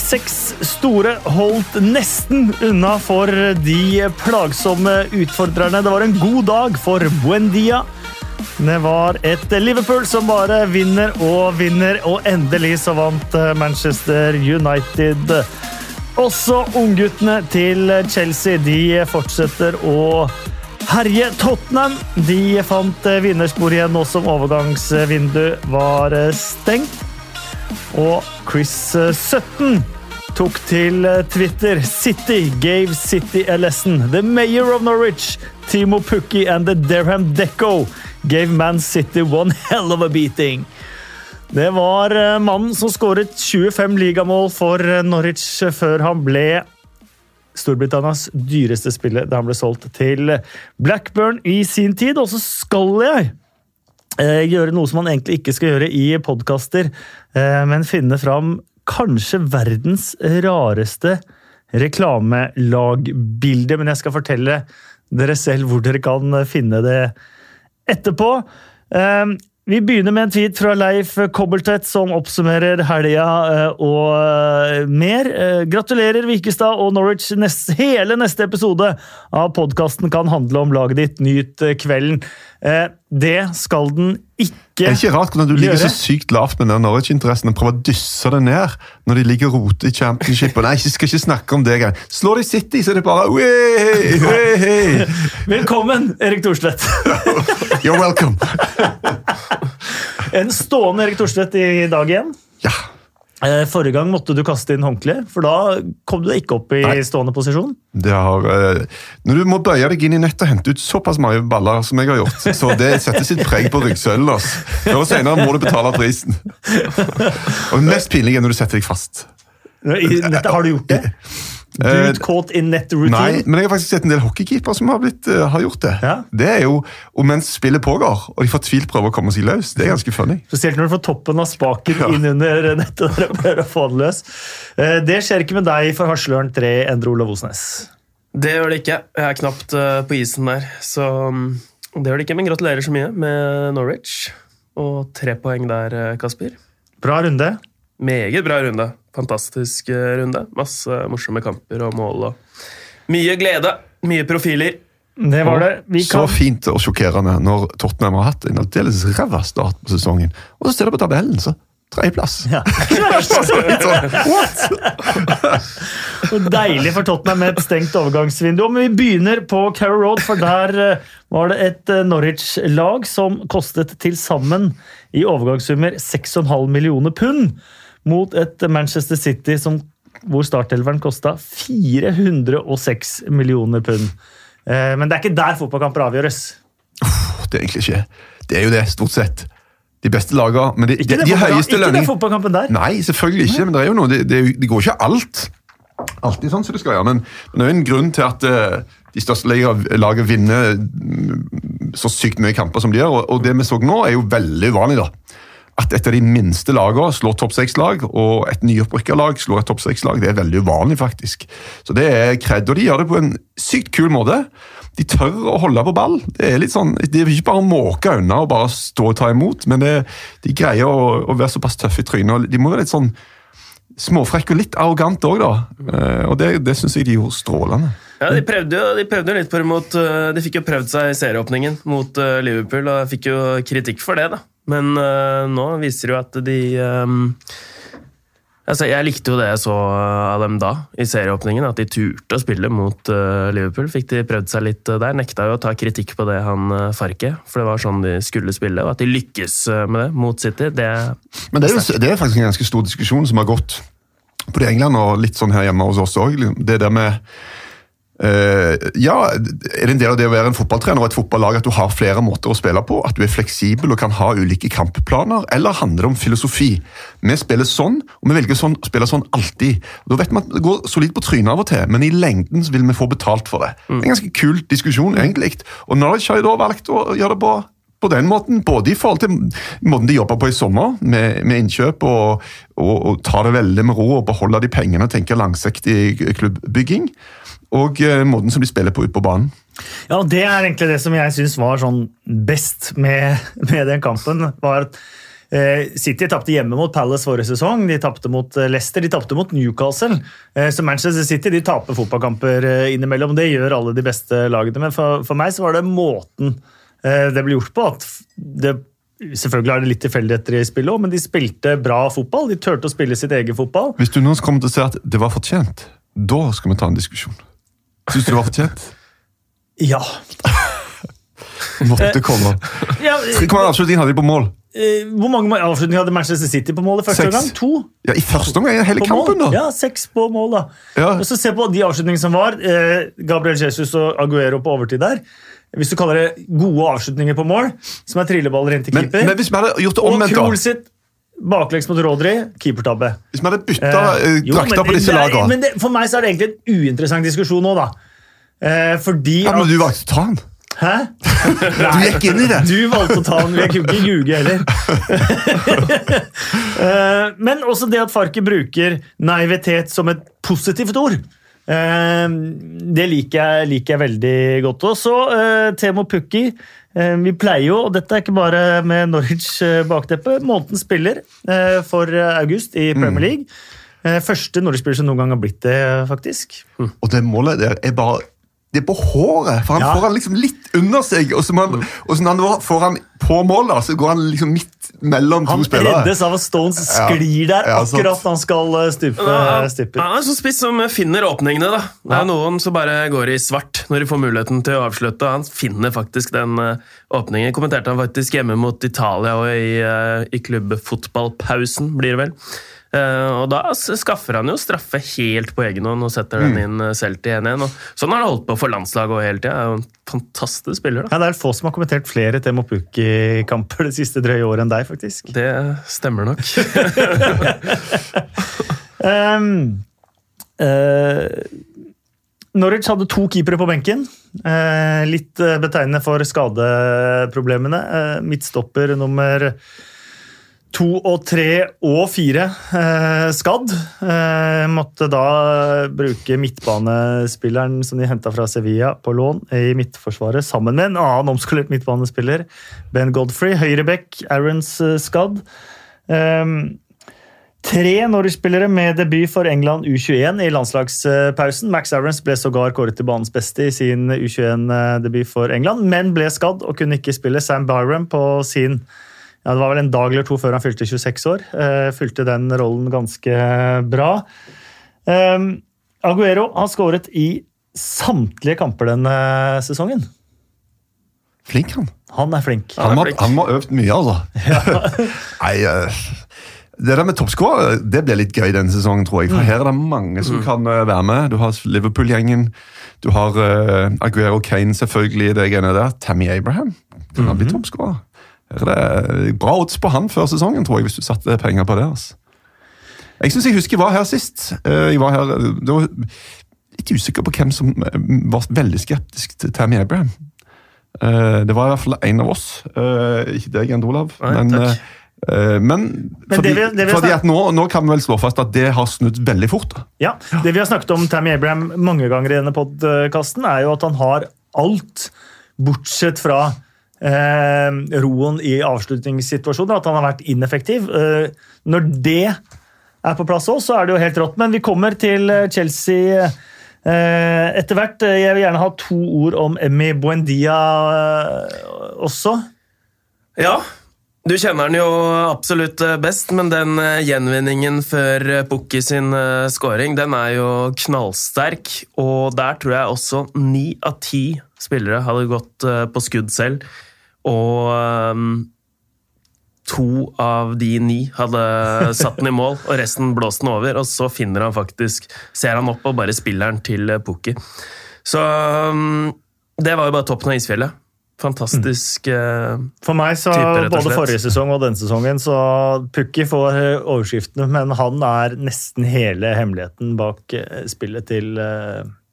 seks store holdt nesten unna for de plagsomme utfordrerne. Det var en god dag for Buendia. Det var et Liverpool som bare vinner og vinner, og endelig så vant Manchester United. Også ungguttene til Chelsea de fortsetter å herje. Tottenham de fant vinnerspor igjen nå som overgangsvindu var stengt. Og Chris 17 tok til Twitter City gave City a lesson. The mayor of Norwich, Timo Pukki and the Derham Deco gave Man City one hell of a beating. Det var mannen som skåret 25 ligamål for Norwich før han ble Storbritannias dyreste spiller da han ble solgt til Blackburn i sin tid. Og så skal jeg gjøre noe som man egentlig ikke skal gjøre i podkaster, men finne fram kanskje verdens rareste reklamelagbilde. Men jeg skal fortelle dere selv hvor dere kan finne det etterpå. Vi begynner med en tweet fra Leif Kobbeltvedt som oppsummerer helga og mer. Gratulerer, Vikestad og Norwich. Hele neste episode av podkasten kan handle om laget ditt. Nyt kvelden. Det skal den ikke Det er ikke rart hvordan du ligger så sykt lavt med den Norwich-interessen og prøver å dysse det ned når de ligger og roter i championship. Nei, jeg skal ikke snakke om det engang. Slår de City, så er det bare wey, wey. Velkommen, Erik Thorstvedt. You're welcome. En stående Erik Thorstvedt i dag igjen. Ja. Forrige gang måtte du kaste inn håndkle, for da kom du deg ikke opp i Nei. stående posisjon. Det har, eh, når du må bøye deg inn i nettet og hente ut såpass mange baller som jeg har gjort, så det setter sitt preg på ryggsøylen. Før og senere må du betale prisen. Og mest pinlig er når du setter deg fast. Nettet, har du gjort det? Eh, Dude caught in net routine? Nei, men jeg har faktisk sett en del hockeykeepere som har, blitt, uh, har gjort det. Ja. Det er jo, og Mens spillet pågår, og de fortvilt prøver å komme seg løs. Det er ganske funny. Spesielt når du får toppen av spaken Ja. inn under nettet der og prøver å få den løs. Uh, Det skjer ikke med deg for Hasløren 3, Endre Olav Osnes. Det gjør det ikke. Jeg er knapt uh, på isen der. Så um, det gjør det ikke, men gratulerer så mye med Norwich. Og tre poeng der, Kasper. Bra runde. Meget bra runde. Fantastisk eh, runde. Masse morsomme kamper og mål. og Mye glede. Mye profiler. Det var det. Vi Så fint og sjokkerende når Tottenham har hatt en aldeles ræva start på sesongen. Og så ser du på tabellen, så tredjeplass. ja. Deilig for Tottenham med et stengt overgangsvindu. Men vi begynner på Carrow Road, for der eh, var det et eh, Norwich-lag som kostet til sammen i overgangssummer 6,5 millioner pund, mot et Manchester City som, hvor startelveren kosta 406 millioner pund. Eh, Men det er ikke der fotballkamper avgjøres. Det er egentlig ikke Det er jo det, stort sett. De beste lagene. Men de, Ikke de, de høyeste lønningene ikke den fotballkampen der. Nei, selvfølgelig ikke, men det er jo noe, det, det, det går ikke alt. Alltid sånn som det skal gjøre, men, men det er jo en grunn til at uh, de største lagene vinner mm, så sykt mye kamper som de gjør, og, og det vi så nå er jo veldig uvanlig da. At et av de minste lagene slår topp seks-lag, og et nyopprykka lag slår et topp seks-lag, det er veldig uvanlig, faktisk. Så det er kred, og de gjør det på en sykt kul måte. De tør å holde på ball. Det er litt sånn, de vil ikke bare måke unna og bare stå og ta imot, men det, de greier å, å være såpass tøffe i trynet. og De må være litt sånn småfrekke og litt arrogante òg, da. Eh, Og det, det syns jeg de gjorde strålende. Ja, De prøvde jo de prøvde litt på det mot eh, De fikk jo prøvd seg i serieåpningen mot eh, Liverpool, og fikk jo kritikk for det, da. Men uh, nå viser det jo at de um, altså, Jeg likte jo det jeg så av dem da, i serieåpningen. At de turte å spille mot uh, Liverpool. Fikk de prøvd seg litt der. Nekta jo å ta kritikk på det, han uh, Farke. For det var sånn de skulle spille. Og at de lykkes med det mot City, det Men det er, jo, det er faktisk en ganske stor diskusjon som har gått både i England og litt sånn her hjemme hos oss òg. Det der med Ja, er det en del av det å være en fotballtrener og et fotballag at du har flere måter å spille på? At du er fleksibel og kan ha ulike kampplaner? Eller handler det om filosofi? Vi spiller sånn, og vi velger sånn, å spille sånn alltid. Da vet man at det går solid på trynet av og til, men i lengden vil vi få betalt for det. Det er en ganske kul diskusjon, egentlig. Og Norwich har jo da valgt å gjøre det på på den måten, både i forhold til måten de jobba på i sommer, med, med innkjøp og, og, og ta det veldig med ro og beholde de pengene og tenke langsiktig klubbbygging, og eh, måten som de spiller på ute på banen. Ja, Det er egentlig det som jeg syns var sånn best med, med den kampen. var at Eh, City tapte hjemme mot Palace forrige sesong, de tapte mot eh, Leicester, de tapte mot Newcastle. Så Manchester City de taper fotballkamper innimellom. Det gjør alle de beste lagene. Men for, for meg så var det måten det ble gjort på. at det Selvfølgelig er det litt tilfeldigheter i spillet òg, men de spilte bra fotball. De turte å spille sitt eget fotball. Hvis du nå kommer til å si at det var fortjent, da skal vi ta en diskusjon. Syns du det var fortjent? Ja. Måtte komme. ja Hvor mange avslutninger hadde de på mål? eh, hvor mange avslutninger hadde Manchester City på mål i første omgang? gang? To? Ja, I første omgang i hele kampen, da! Ja, seks på mål, da. Ja. Og så Se på de avslutningene som var. Eh, Gabriel Jesus og Aguero på overtid der. Hvis du kaller det gode avslutninger på mål, som er trilleballer inn til Men, keeper. men hvis vi hadde gjort det omvendt, da baklengs mot Rodri, keepertabbe. Hvis vi hadde bytta Eh, drakter på disse lagene Men det, for meg så er det egentlig en uinteressant diskusjon nå, da. Eh, fordi ja, Men at du valgte å ta den. Hæ? Du gikk inn i det. Du valgte å ta den. Jeg kunne ikke ljuge heller. Eh, Men også det at Farke bruker naivitet som et positivt ord. Eh, Det liker jeg, liker jeg veldig godt. Og så eh, Temo Pukki. Eh, Vi pleier jo, og dette er ikke bare med Norwich eh, bakteppe, månedens spiller eh, for august i Premier League. Eh, Første Norwich-spiller som noen gang har blitt det, faktisk. Og det målet der er bare det er på håret, for han Ja. får han liksom litt under seg. Og så, man, og så når han får han på målet, så går han liksom midt mellom Han to spillere. reddes av at Stones sklir der Ja, ja, akkurat da han skal eh, stupe. Han stupe. han er så spiss som finner åpningene. da. Det Ja. er noen som bare går i svart når de får muligheten til å avslutte. Han finner faktisk den eh, åpningen. Kommenterte han faktisk hjemme mot Italia og i, i klubbfotballpausen, blir det vel. Eh, og da skaffer han jo straffe helt på egen hånd og setter den inn eh, selv til 1-1. og Sånn har han holdt på for landslaget hele tida. Er jo en fantastisk spiller. da. Ja, Det er få som har kommentert flere Temo Pukki-kamper det siste drøye året enn deg, faktisk. Det stemmer nok. Um, uh, Norwich hadde to keepere på benken. Uh, litt betegnende for skadeproblemene. Midtstopper nummer to og tre og fire eh, skadd. Eh, måtte da bruke midtbanespilleren som de henta fra Sevilla på lån i midtforsvaret, sammen med en annen omskolert midtbanespiller, Ben Godfrey. Høyrebekk, Aarons eh, skadd. Eh, Tre Norwich-spillere med debut for England U21 i landslagspausen. Max Aarons ble sågar kåret til banens beste i sin U21-debut for England, men ble skadd og kunne ikke spille. Sam Byram på sin ja, Det var vel en dag eller to før han fylte 26 år. Uh, fylte den rollen ganske bra. Um, Aguero har skåret i samtlige kamper denne sesongen. Flink, han. Han er flink. Han er flink. han må ha øvd mye, altså. Nei, eh, Det der med toppskårer det blir litt gøy denne sesongen, tror jeg. For her er det mange som kan eh, være med. Du har Liverpool-gjengen. Du har uh, Aguero Kane, selvfølgelig. det greiene der. Tammy Abraham kan han bli toppskårer. Her er det bra odds på han før sesongen, tror jeg, hvis du satte penger på det. altså. Jeg syns jeg husker jeg var her sist. Eh, Jeg var her, det var litt usikker på hvem som eh, var veldig skeptisk til Tammy Abraham. Eh, Det var i hvert fall en av oss. Eh, Ikke deg, Jens Olav. Nei, men takk. eh, eh, men Men fordi, det vi- det vi fordi at nå, nå kan vi vel slå fast at det har snudd veldig fort. Ja, Det vi har snakket om Tammy Abraham mange ganger i denne podkasten, er jo at han har alt bortsett fra eh, roen i avslutningssituasjoner. At han har vært ineffektiv. Eh, når det er på plass òg, så er det jo helt rått. Men vi kommer til eh, Chelsea eh, etter hvert. Jeg vil gjerne ha to ord om Emmy Buendia eh, også. Ja, du kjenner den jo absolutt eh, best, men den eh, gjenvinningen før eh, Pukki sin eh, scoring, den er jo knallsterk. Og der tror jeg også ni av ti spillere hadde gått eh, på skudd selv. Og um, to av de ni hadde satt den i mål, og resten blåste den over. Og så finner han faktisk Ser han opp og bare spiller den til eh, Pukki. Så um, det var jo bare toppen av isfjellet. Fantastisk. eh, For meg, så Type, rett både forrige sesong og denne sesongen, så Pukki får eh, overskriftene, men han er nesten hele hemmeligheten bak eh, spillet til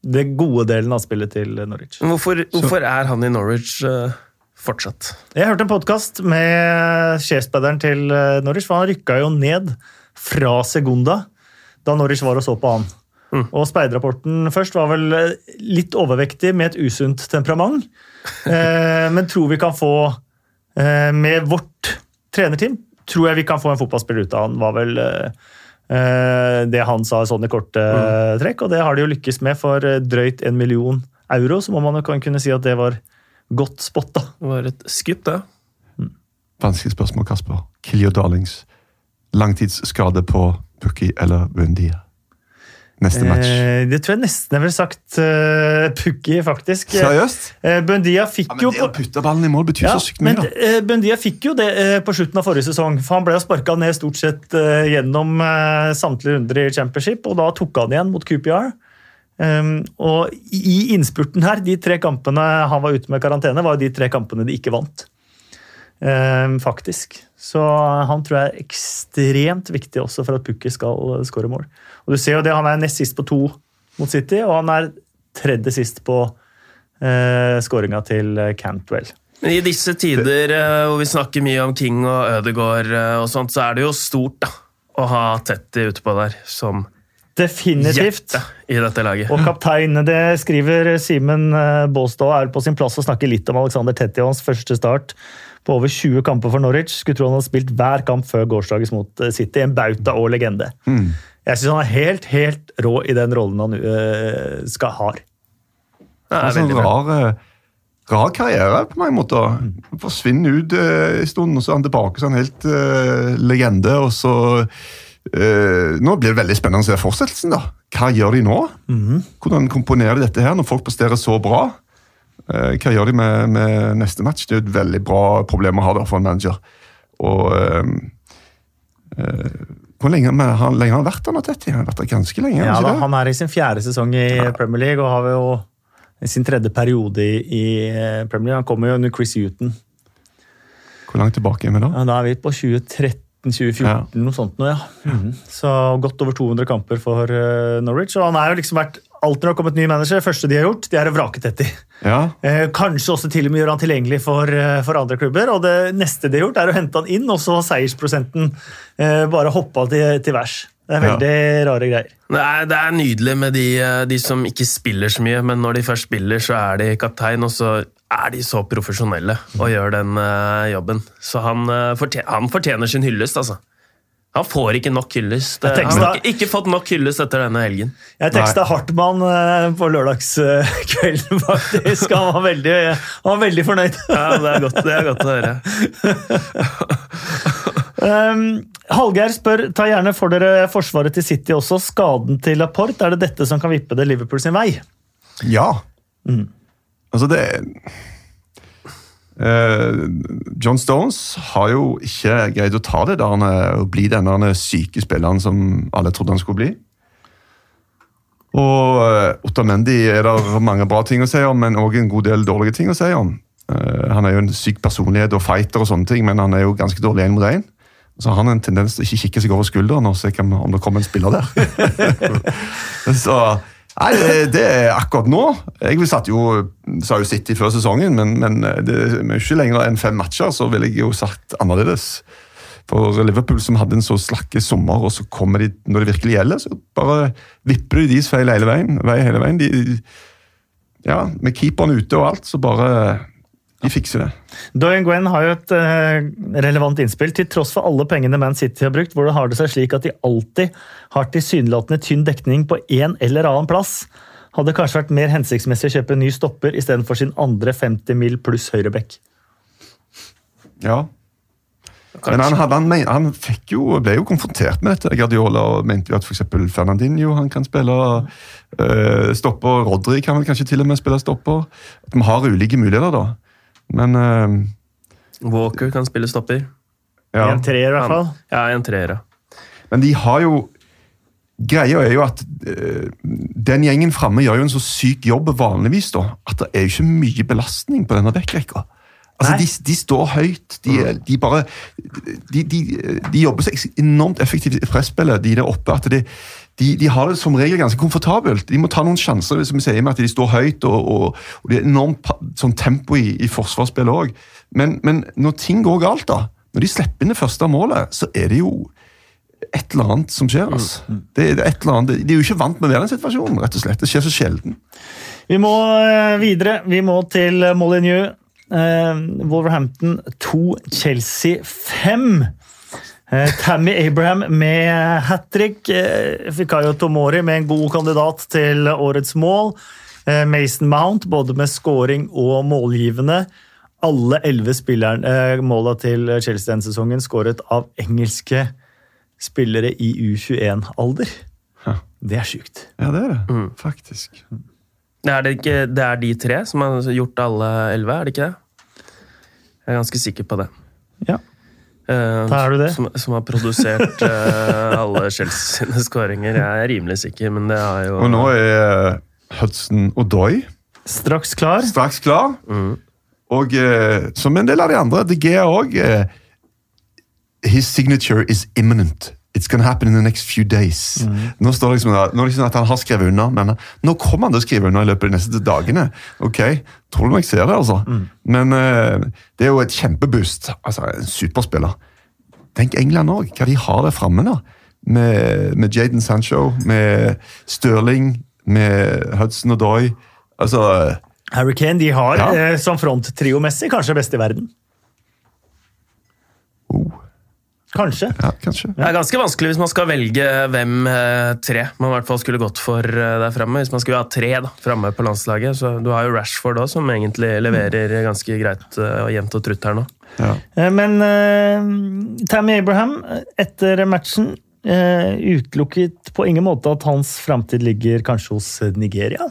Det gode delen av spillet til Norwich. Hvorfor, hvorfor er han i Norwich fortsatt? Jeg hørte en podkast med sjefspeideren til eh, Norwich, for han rykka jo ned fra Segunda da Norwich var og så på han. Og speiderrapporten først var vel eh, litt overvektig med et usunt temperament. Eh, men tror vi kan få, eh, med vårt trenerteam, tror jeg vi kan få en fotballspiller ut av han, var vel eh, eh, det han sa sånn i korte mm. trekk. Og det har de jo lykkes med for drøyt en million euro, så må man jo kunne si at det var godt spotta. Det var et skudd, det. Vanskelig spørsmål, Kasper. Kill your darlings. Langtidsskade på Pukki eller Bundia? Neste match. Eh, det tror jeg nesten jeg ville sagt uh, Pukki, faktisk. Seriøst? Eh, Bundia fikk Ja, men jo det å putte ballen i mål betyr Ja, så sykt mye. men da. eh, Bundia fikk jo det eh, på slutten av forrige sesong. for Han ble jo sparka ned stort sett eh, gjennom eh, samtlige runder i championship, og da tok han igjen mot QPR. Um, og i innspurten her, de tre kampene han var ute med karantene, var jo de tre kampene de ikke vant. Um, faktisk. Så han tror jeg er ekstremt viktig også for at Pukki skal skåre mål. Og du ser jo det, Han er nest sist på to mot City, og han er tredje sist på uh, skåringa til Cantwell. Men I disse tider uh, hvor vi snakker mye om King og Ødegaard, uh, og sånt, så er det jo stort da, å ha Tetty utpå der som Definitivt. hjerte i dette laget. Og kaptein, det skriver Simen eh, Baastad, er på sin plass å snakke litt om Alexander Tetti og hans første start på over 20 kamper for Norwich. Skulle tro han hadde spilt hver kamp før gårsdagens mot eh, City. En bauta og legende. Jeg syns han er helt, helt rå i den rollen han øh, skal ha. Det er en sånn rar, rar karriere på mange måter. Han forsvinner ut eh, en stund, og så er han tilbake som en helt eh, legende. og så eh, Nå blir det veldig spennende å se fortsettelsen. da. Hva gjør de nå? Hvordan komponerer de dette her når folk presterer så bra? Uh, hva gjør de med, med neste match? Det er jo et veldig bra problem å ha da, for en manager. Og uh, Hvor lenge, men han, lenge har han vært der nå, Tetti? Han har vært der ganske lenge? Ja, da, han er i sin fjerde sesong i Premier League og har jo sin tredje periode i, i Premier League. Han kommer jo under Chris Huton. Hvor langt tilbake er vi da? Ja, da er vi på 2013-2014, Ja. noe sånt nå, ja. Mm. Så godt over 200 kamper for uh, Norwich. Og han er jo liksom vært Alt når det har kommet ny manager, det første de har gjort, de er å vrake Tetti. Ja, Uh, kanskje også til og med gjøre han tilgjengelig for, uh, for andre klubber. Og det neste de har gjort, er å hente han inn, og så har seiersprosenten eh, bare hoppa til, til værs. Det er Ja. veldig rare greier. Det er, det er nydelig med de, de som ikke spiller så mye, men når de først spiller, så er de kaptein, og så er de så profesjonelle og gjør den uh, jobben. Så han, uh, fortjener, han fortjener sin hyllest, altså. Han får ikke nok hyllest. Eh, Han har ikke, ikke fått nok hyllest etter denne helgen. Jeg teksta Hartmann eh, på lørdagskvelden, faktisk. Han var veldig, han var veldig fornøyd. Ja, Det er godt, det er godt å høre. Um, Hallgeir spør ta gjerne for dere forsvaret til City også. Skaden til Laporte, er det dette som kan vippe det Liverpool sin vei? Ja. Altså, det Uh, John Stones har jo ikke greid å ta det der han å bli denne syke spilleren som alle trodde han skulle bli. Og uh, Otamendi er det mange bra ting å si om, men òg en god del dårlige ting å si om. Uh, han er jo en syk personlighet og fighter, og sånne ting, men han er jo ganske dårlig én mot én. Så har han en tendens til å ikke kikke seg over skulderen og se om det kommer en spiller der. så Nei, det, er akkurat nå. Jeg satt jo, sa jo City før sesongen, men, men det er ikke lenger enn fem matcher, så ville jeg jo sagt annerledes. For Liverpool som hadde en så slakke sommer, og så kommer de når det virkelig gjelder, så bare vipper de deres feil hele veien. Vei hele veien. De, ja, Med keeperen ute og alt, så bare De fikser det. Doyen Gwen har jo et eh, relevant innspill. Til tross for alle pengene Man City har brukt, hvordan har det seg slik at de alltid har tilsynelatende tynn dekning på en eller annen plass? Hadde kanskje vært mer hensiktsmessig å kjøpe en ny stopper istedenfor sin andre 50 mil pluss høyreback? Ja. Men han, hadde, han, han fikk jo, ble jo konfrontert med dette. Guardiola og mente jo at f.eks. Fernandinho han kan spille uh, stopper. Rodri kan vel kanskje til og med spille stopper. At vi har ulike muligheter, da. Men uh, Walker kan spille stopper. ja. En treer, i hvert fall. Ja, en treer, ja. Men de har jo Greia er jo at uh, den gjengen framme gjør jo en så syk jobb vanligvis, da, at det er jo ikke mye belastning på denne backrekka. Altså, de, de står høyt. De, de bare de, de, de jobber så enormt effektivt i presspillet, de der oppe. at de, de, de har det som regel ganske komfortabelt. De må ta noen sjanser som vi sier med at de står høyt, og, og, og det er enormt sånn tempo i, i forsvarsspillet òg. Men, men når ting går galt, da, når de slipper inn det første målet, så er det jo et eller annet som skjer. Altså. Det, det er et eller annet. De er jo ikke vant med å være i den situasjonen. rett og slett. Det skjer så sjelden. Vi må eh, videre. Vi må til Molyneux. Eh, Wolverhampton 2, Chelsea 5. Eh, Tammy Abraham med hat trick. Eh, Fikayo Tomori med en god kandidat til årets mål. Eh, Mason Mount både med scoring og målgivende. Alle elleve eh, måla til Chelsea denne sesongen skåret av engelske spillere i U21-alder. Det er sjukt. Ja, det er det. Faktisk. Det er, det, ikke, det er de tre som har gjort alle elleve, er det ikke det? Jeg er ganske sikker på det. Ja. Eh, Da er du det. Som, som har produsert uh, alle Chelsea sine skåringer. Jeg er rimelig sikker, men det har jo Og nå er Hudson Odoi Straks klar. straks klar. Og uh, som en del av de andre, De Gea òg eh, His signature is imminent. It's gonna happen in the next few days. Nå står det liksom, nå liksom at han har skrevet under, men nå kommer han til å skrive under i løpet av de neste dagene. Ok, Tror du nok ser det, altså. Men uh, det er jo et kjempeboost. Altså, En superspiller. Tenk England òg, hva de har der framme. da. Med, med Jaden Sancho, med Stirling, med Hudson og Doy. Altså Harry Kane de har Ja. eh, som fronttriomessig kanskje best i verden. oh, Kanskje. Ja, kanskje. Det er ganske vanskelig hvis man skal velge hvem eh, tre man i hvert fall skulle gått for eh, der framme. Hvis man skulle ha tre da, framme på landslaget. Så du har jo Rashford òg, som egentlig leverer ganske greit eh, og jevnt og trutt her nå. Ja. Eh, Men uh, Tammy Abraham, etter matchen, uh, utelukket på ingen måte at hans framtid ligger kanskje hos Nigeria.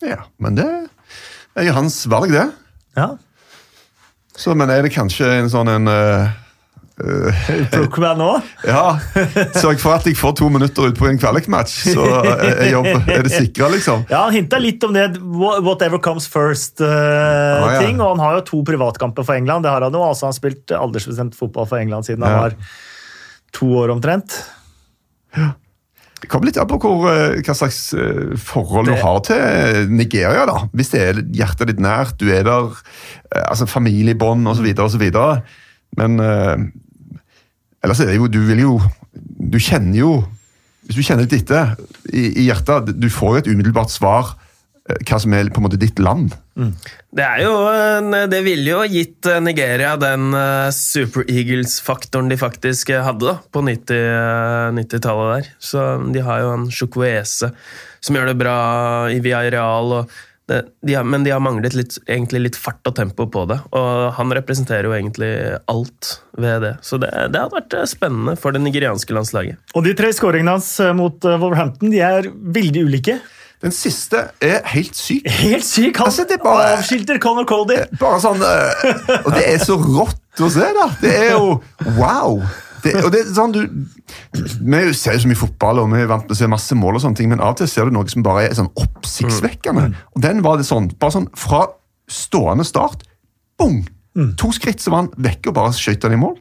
ja, men det er jo hans valg, det. Ja. Så, men er det kanskje en sånn en eh, eh, Plukk meg nå. Ja, sørg for at jeg får to minutter ut på en kvalikmatch, så er, jobb, er det sikra, liksom. Ja, Han hinta litt om det 'whatever comes first'-ting. ja. Og han har jo to privatkamper for England. Det har Han jo, altså han har spilt aldersbestemt fotball for England siden Ja. han var to år omtrent. Det kommer litt an på hvor, eh, hva slags eh, forhold Det- du har til Nigeria. da. Hvis det er hjertet ditt nært, du er der, eh, altså familiebånd osv. osv. Men uh, ellers er det jo Du vil jo Du kjenner jo Hvis du kjenner litt etter i, i hjertet, du får jo et umiddelbart svar eh, hva som er på en måte ditt land. Det, er jo, en- det ville jo gitt eh, Nigeria den eh, Super Eagles-faktoren de faktisk eh, hadde da, på 90-tallet 90-tallet der. Så de har jo en Chukwueze som gjør det bra i Real, Og det, de har, men de har manglet litt, litt fart og tempo på det. Og han representerer jo egentlig alt ved det. Så det, det hadde vært eh, spennende for det nigerianske landslaget. Og de tre skåringene hans eh, mot eh, Wolverhampton de er veldig ulike. Den siste er helt syk. Helt syk! Han Altså, bare- avskilter Conor Cody. Bare sånn eh, Og det er så rått å se, da! Det er jo wow! Det, og det er sånn du Vi ser jo så mye fotball, og vi er vant til å se masse mål, og sånne ting, men av og til ser du noe som bare er sånn oppsiktsvekkende. Og den var det sånn, bare sånn fra stående start, bong! To skritt, så var han vekke og bare skøyt han i mål.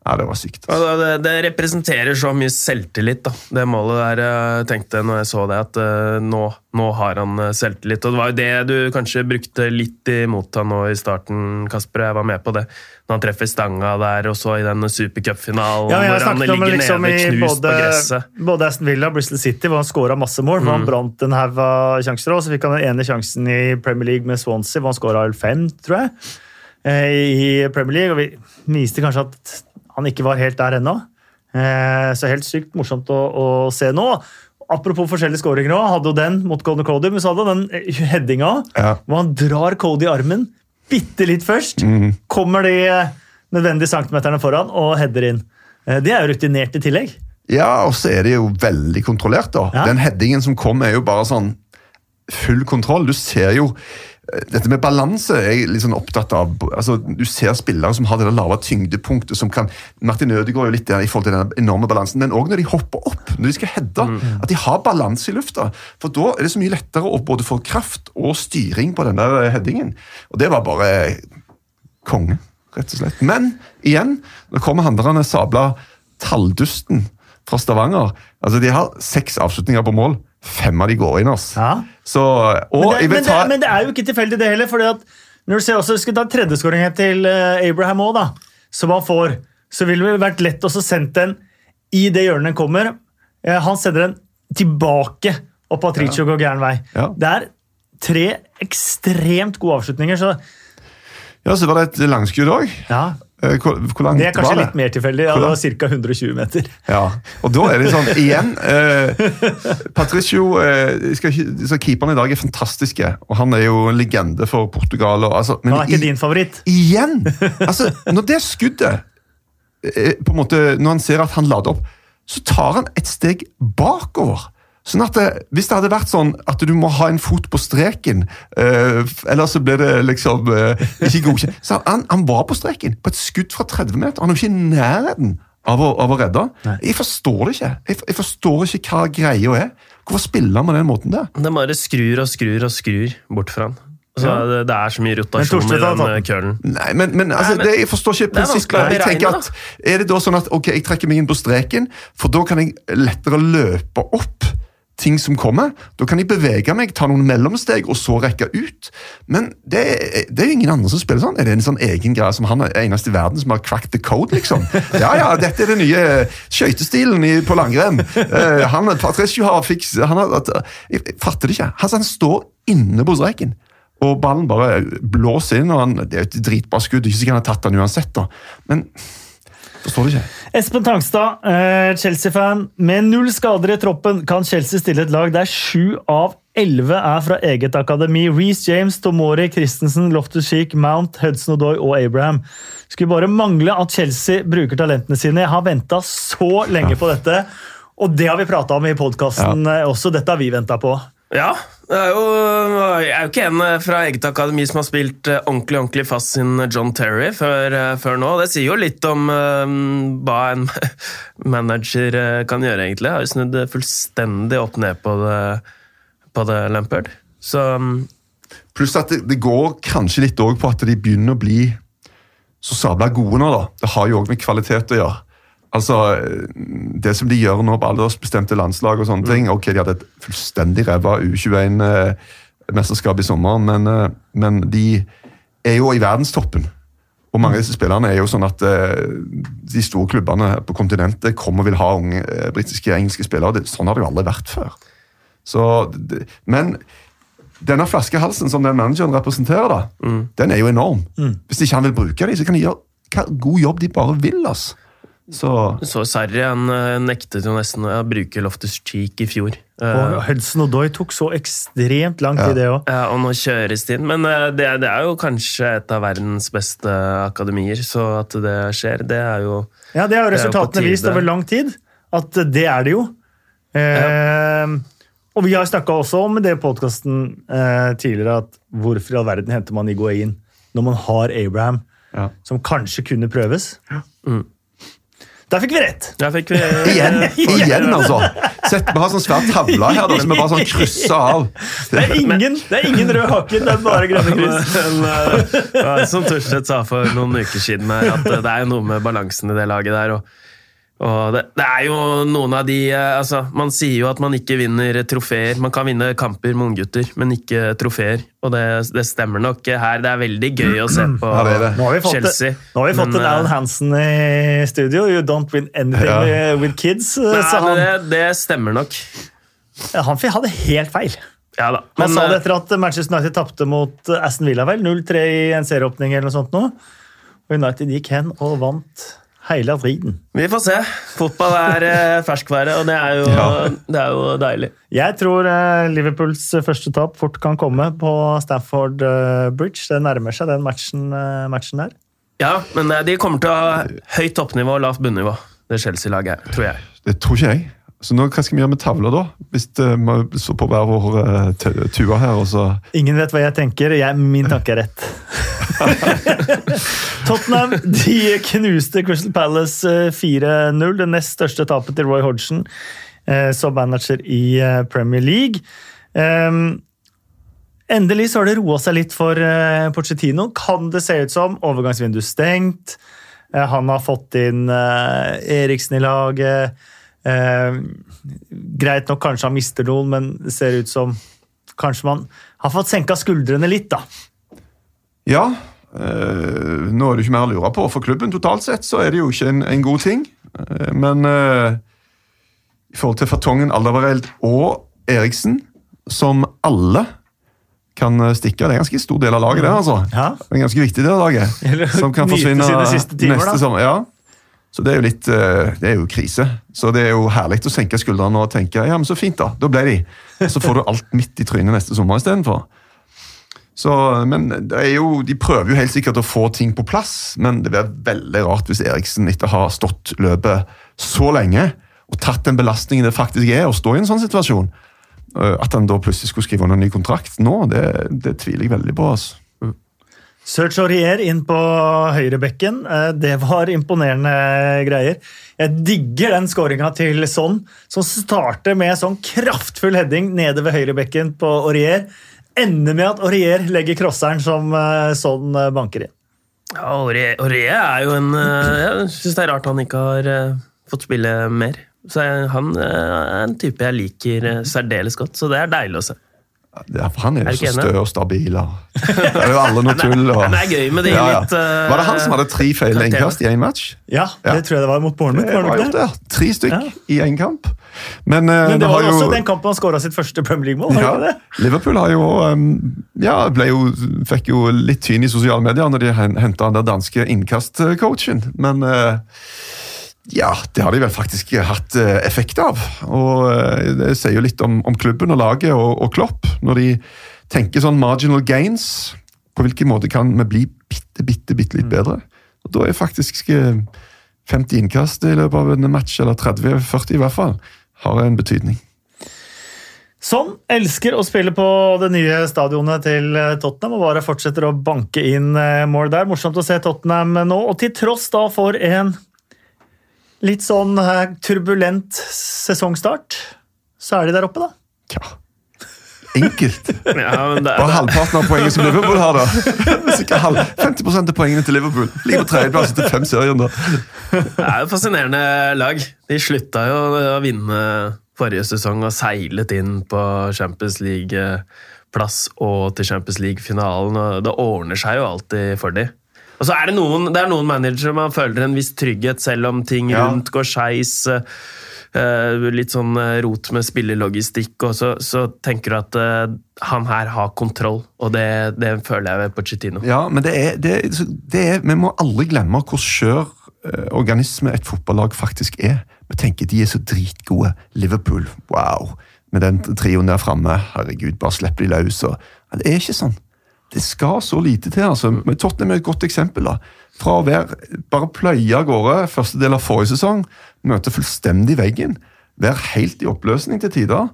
Ja, det var sykt. Altså. det, det representerer så mye selvtillit, da. det målet der. Jeg tenkte når jeg så det, at eh, nå, nå har han eh, selvtillit. Og det var jo det du kanskje brukte litt imot han nå i starten, Kasper. Jeg var med på det. Når han treffer stanga der, og så i den supercupfinalen Ja, jeg hvor han ligger liksom nede knust knust på gresset. både Aston Villa og Bristol City, hvor han skåra masse mål. hvor Han brant en haug av sjanser, og så fikk han den ene sjansen i Premier League med Swansea, hvor han skåra fem, tror jeg, eh, i Premier League. Og vi viste kanskje at han ikke var helt der ennå. Eh, Så helt sykt morsomt å, å se nå. Apropos forskjellige skåringer òg. Hadde jo den mot Conor Cody, men så hadde han den headinga Ja. hvor han drar Cody i armen bitte litt først. Kommer de eh, nødvendige centimeterne foran og header inn. Eh, Det er jo rutinert i tillegg. Ja, og så er det jo veldig kontrollert, da. Ja. Den headingen som kom, er jo bare sånn full kontroll. Du ser jo Dette med balanse er jeg litt sånn opptatt av. Altså, du ser spillere som har det lave tyngdepunktet. som kan, Martin Ødegaard er jo litt der i forhold til den enorme balansen, men òg når de hopper opp, når de skal heade. At de har balanse i lufta. For da er det så mye lettere å både få kraft og styring på den der eh, headingen. Og det var bare konge, rett og slett. Men igjen, nå kommer han der han er sabla talldusten fra Stavanger. Altså, De har seks avslutninger på mål. Fem av de går inn. altså. Ja. Så, og Men det, men, det, men det er jo ikke tilfeldig, det heller. fordi at når du ser også, Skal vi ta tredjeskåringen til eh, Abraham òg, som han får, så ville det vært lett å sende den i det hjørnet den kommer. Eh, Han sender den tilbake, og Patricio går gæren vei. Ja. Det er tre ekstremt gode avslutninger. så Ja, så var det et langskudd òg. ja, Hvor, hvor langt Det er kanskje det? litt mer tilfeldig. Ja, det var ca. 120 meter. Ja, og da er det sånn, igjen eh, Patricio eh, skal så Keeperne i dag er fantastiske, og han er jo en legende for Portugal. Og, altså, men Han er ikke i- din favoritt. Igjen! Altså, når det skuddet eh, på en måte, Når han ser at han lader opp, så tar han et steg bakover. Sånn at det, Hvis det hadde vært sånn at du må ha en fot på streken, øh, ellers så blir det liksom øh, ikke godkjent Så han, han var på streken, på et skudd fra 30 meter. Han er jo ikke i nærheten av å, av å redde. Jeg forstår det ikke. Jeg, jeg forstår ikke hva greia er. Hvorfor spiller han på den måten der? Det bare skrur og skrur og skrur bort fra han. Altså, Ja. det, det er så mye rotasjon i den eh, kølen. Nei, men, men, altså, Nei, men- det, jeg forstår ikke prinsippet. Jeg tenker at, Er det da sånn at ok, jeg trekker meg inn på streken, for da kan jeg lettere løpe opp ting som kommer? Da kan jeg bevege meg, ta noen mellomsteg og så rekke ut. Men det, det er jo ingen andre som spiller sånn. Er det en sånn egen greie som han er eneste i verden som har cracked the code, liksom? Ja, ja, dette er den nye skøytestilen på langrenn. Eh, han, Patricio har fiks... Han har, jeg fatter det ikke. Altså, han står inne på streken. Og ballen bare blåser inn, og han, det er jo et dritbra skudd. Ikke sikkert han har tatt den uansett, da. Men forstår det ikke. Espen Tangstad, eh, Chelsea-fan. Med null skader i troppen kan Chelsea stille et lag der sju av elleve er fra eget akademi. Reece James, Tomori, Christensen, Loftus-Cheek, Mount, Hudson-Odoi og Abraham. Skulle bare mangle at Chelsea bruker talentene sine. Jeg har venta så lenge på dette, og det har vi prata om i podkasten også. Dette har vi venta på. Ja, det er jo, jeg er jo ikke en eh, fra eget akademi som har spilt eh, ordentlig ordentlig fast sin John Terry før, eh, før nå. Det sier jo litt om eh, hva en manager kan gjøre, egentlig. Jeg har jo snudd fullstendig opp ned på det, på det Lampard. Så um, Pluss at det, det går kanskje litt òg på at de begynner å bli så sabla gode nå, da. Det har jo òg med kvalitet å gjøre. Altså, Det som de gjør nå på aldersbestemte landslag og sånne ting Ok, de hadde et fullstendig ræva U21-mesterskap i sommer, men, eh, men de er jo i verdenstoppen. Og mange av disse spillerne er jo sånn at eh, de store klubbene på kontinentet kommer og vil ha unge eh, britiske engelske spillere. Sånn har det jo aldri vært før. Så, men denne flaskehalsen som den manageren representerer, da, den er jo enorm. Hvis ikke han vil bruke dem, så kan de gjøre hva god jobb de bare vil. altså. Så så Sarri han eh, nektet jo nesten å bruke Loftus Cheek i fjor. Eh, Og Hudson-Odoi tok så ekstremt lang tid, det òg. Ja, og nå kjøres det inn. Men eh, det, det er jo kanskje et av verdens beste akademier, så at det skjer, det er jo Ja, det har jo resultatene vist over lang tid. At det er det jo. Eh, Og vi har snakka også om det i podkasten eh, tidligere, at hvorfor i all verden henter man Iguain når man har Abraham, Ja. som kanskje kunne prøves? Der fikk vi rett! Der fikk vi igjen, igjen altså! Sett, vi har sånn svær tavle her da, som vi bare sånn krysser av. Det er ingen, det er ingen rød haken, det er bare grønne kryss. Men, ja, som Torstvedt sa for noen uker siden, her, at det er noe med balansen i det laget der. og og det, det er jo noen av de eh, altså, Man sier jo at man ikke vinner trofeer. Man kan vinne kamper med unggutter, men ikke trofeer. Og det, det stemmer nok her. Det er veldig gøy å se på Ja, det det. Nå har vi fått, Chelsea. det, nå har vi fått Men, en Alan eh, Hansen i studio. You don't win anything Ja. with- kids. Nei, sa men han. det, det stemmer nok. Ja, han hadde helt feil. Ja da. Han sa det eh, etter at Manchester United tapte mot Aston Villa, vel? 0-3 i en serieåpning eller noe sånt nå. Og United gikk hen og vant hele driten. vi får se. Fotball er eh, ferskvære, og det er, jo, Ja. det er jo deilig. Jeg tror eh, Liverpools første tap fort kan komme på Stafford eh, Bridge. Det nærmer seg den matchen, eh, matchen der. Ja, men eh, de kommer til å ha høyt toppnivå og lavt bunnivå, det Chelsea-laget tror jeg. Det tror ikke jeg. Så nå, Hva skal vi gjøre med tavla, da? Hvis vi står på hver vår uh, tua her, og så Ingen vet hva jeg tenker. Jeg, min tanke er rett. Tottenham de knuste Crystal Palace eh, 4-0. Det nest største tapet til Roy Hodgson eh, som manager i eh, Premier League. Ehm, endelig så har det roa seg litt for eh, Pochettino, kan det se ut som. Overgangsvindu stengt. Eh, han har fått inn eh, Eriksen i laget. Eh, greit nok kanskje han mister noen, men det ser ut som kanskje man har fått senka skuldrene litt, da. Ja. eh, nå er det ikke mer å lure på. For klubben totalt sett så er det jo ikke en, en god ting. Eh, men eh, i forhold til Fartongen, Alderweireld og Eriksen, som alle kan eh, stikke. Det er en ganske stor del av laget, det. altså. Ja. En ganske viktig del av laget. Eller Som kan forsvinne timer, neste sommer. Ja. Så det er jo litt eh, Det er jo krise. Så det er jo herlig å senke skuldrene og tenke ja, men så fint, da. Da ble de. Så får du alt midt i trynet neste sommer istedenfor. Så, men jo, De prøver jo helt sikkert å få ting på plass, men det blir veldig rart hvis Eriksen etter å ha stått løpet så lenge og tatt den belastningen det faktisk er å stå i en sånn situasjon, eh, at han da plutselig skulle skrive under en ny kontrakt nå, det, det tviler jeg veldig på. altså. Serge Aurier inn på høyrebekken. Eh, Det var imponerende greier. Jeg digger den skåringa til Son, som starter med sånn kraftfull heading nede ved høyrebekken på Aurier. Ender med at Aurier legger crosseren som eh, Son eh, banker inn. Ja, Aurier er jo en Jeg syns det er rart han ikke har fått spille mer. Så Han er en type jeg liker særdeles godt, så det er deilig å se. Ja, for han er Er jo så stø og stabil. da. Det er jo alle noe tull. Og. Men det er gøy men det de litt, eh, Var det han som hadde tre feil innkast i én match? Ja, Ja. det tror jeg det var mot Bournemouth. Var det var det? det. Tre stykk Ja. i én kamp. Men, eh, Men det var jo også den kampen han skåra sitt første Premier League-mål. ja? Liverpool har jo, um, ja, jo, fikk jo litt tyn i sosiale medier når de henta den der danske innkastcoachen. Men eh, ja, det har de vel faktisk hatt eh, effekt av. Og eh, Det sier jo litt om, om klubben og laget og, og Klopp. Når de tenker sånn marginal gains, på hvilken måte kan vi bli bitte, bitte, bitte litt bedre? Og Da er faktisk eh, 50 innkast i løpet av en match, eller 30-40 i hvert fall, har en betydning. Sånn elsker å spille på det nye stadionet til eh, Tottenham og bare fortsetter å banke inn eh, mål der. Morsomt å se Tottenham nå, og til tross da for en litt sånn eh, turbulent sesongstart, så er de der oppe, da. Ja. Enkelt. Ja, men det, Bare halvparten av poenget som Liverpool har, da. Sikkert halv, 50 av poengene til Liverpool. Ligger på tredjeplass etter fem serier, da. det er jo et fascinerende lag. De slutta jo å vinne forrige sesong og seilet inn på Champions League-plass og til Champions League-finalen. Det ordner seg jo alltid for dem. Og så er det noen, det er noen managere man føler en viss trygghet, selv om ting Ja. rundt går skeis. Uh, litt sånn eh, rot med spillelogistikk, og så, så tenker du at uh, han her har kontroll. Og det, det føler jeg ved Pochettino. Ja, men det er, det, det er, vi må aldri glemme hvor skjør uh, organisme et fotballag faktisk er. Vi tenker de er så dritgode. Liverpool, wow. Med den trioen der framme, herregud, bare slipp de løs. Og, det er ikke sånn. Det skal så lite til. altså. Men Tottenham er et godt eksempel. da. Fra å være bare pløye av gårde første del av forrige sesong, møte fullstendig veggen, være helt i oppløsning til tider.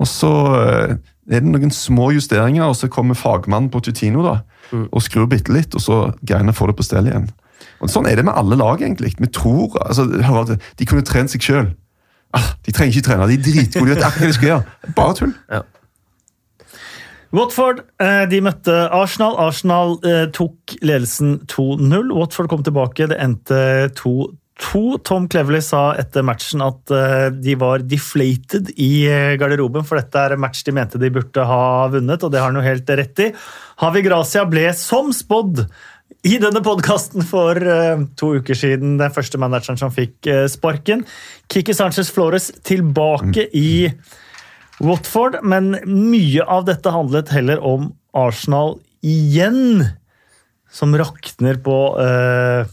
Og så eh, er det noen små justeringer, og så kommer fagmannen på Tutino da, og skrur bitte litt, og så greiene får det på stell igjen. Og Sånn er det med alle lag, egentlig. Vi tror, altså, De kunne trent seg sjøl. Ah, de trenger ikke trene, de er dritgode. De vet akkurat hva de skal gjøre. Bare tull. Ja. Watford eh, de møtte Arsenal. Arsenal eh, tok ledelsen 2-0. Watford kom tilbake, det endte 2-2. Tom Cleverley sa etter matchen at eh, de var deflated i garderoben, for dette er en match de mente de burde ha vunnet, og det har han jo helt rett i. Havi Gracia ble som spådd i denne podkasten for to uker siden, den første manageren som fikk sparken. Kiki Sanchez Flores tilbake i Watford, men mye av dette handlet heller om Arsenal igjen, som rakner på, eh,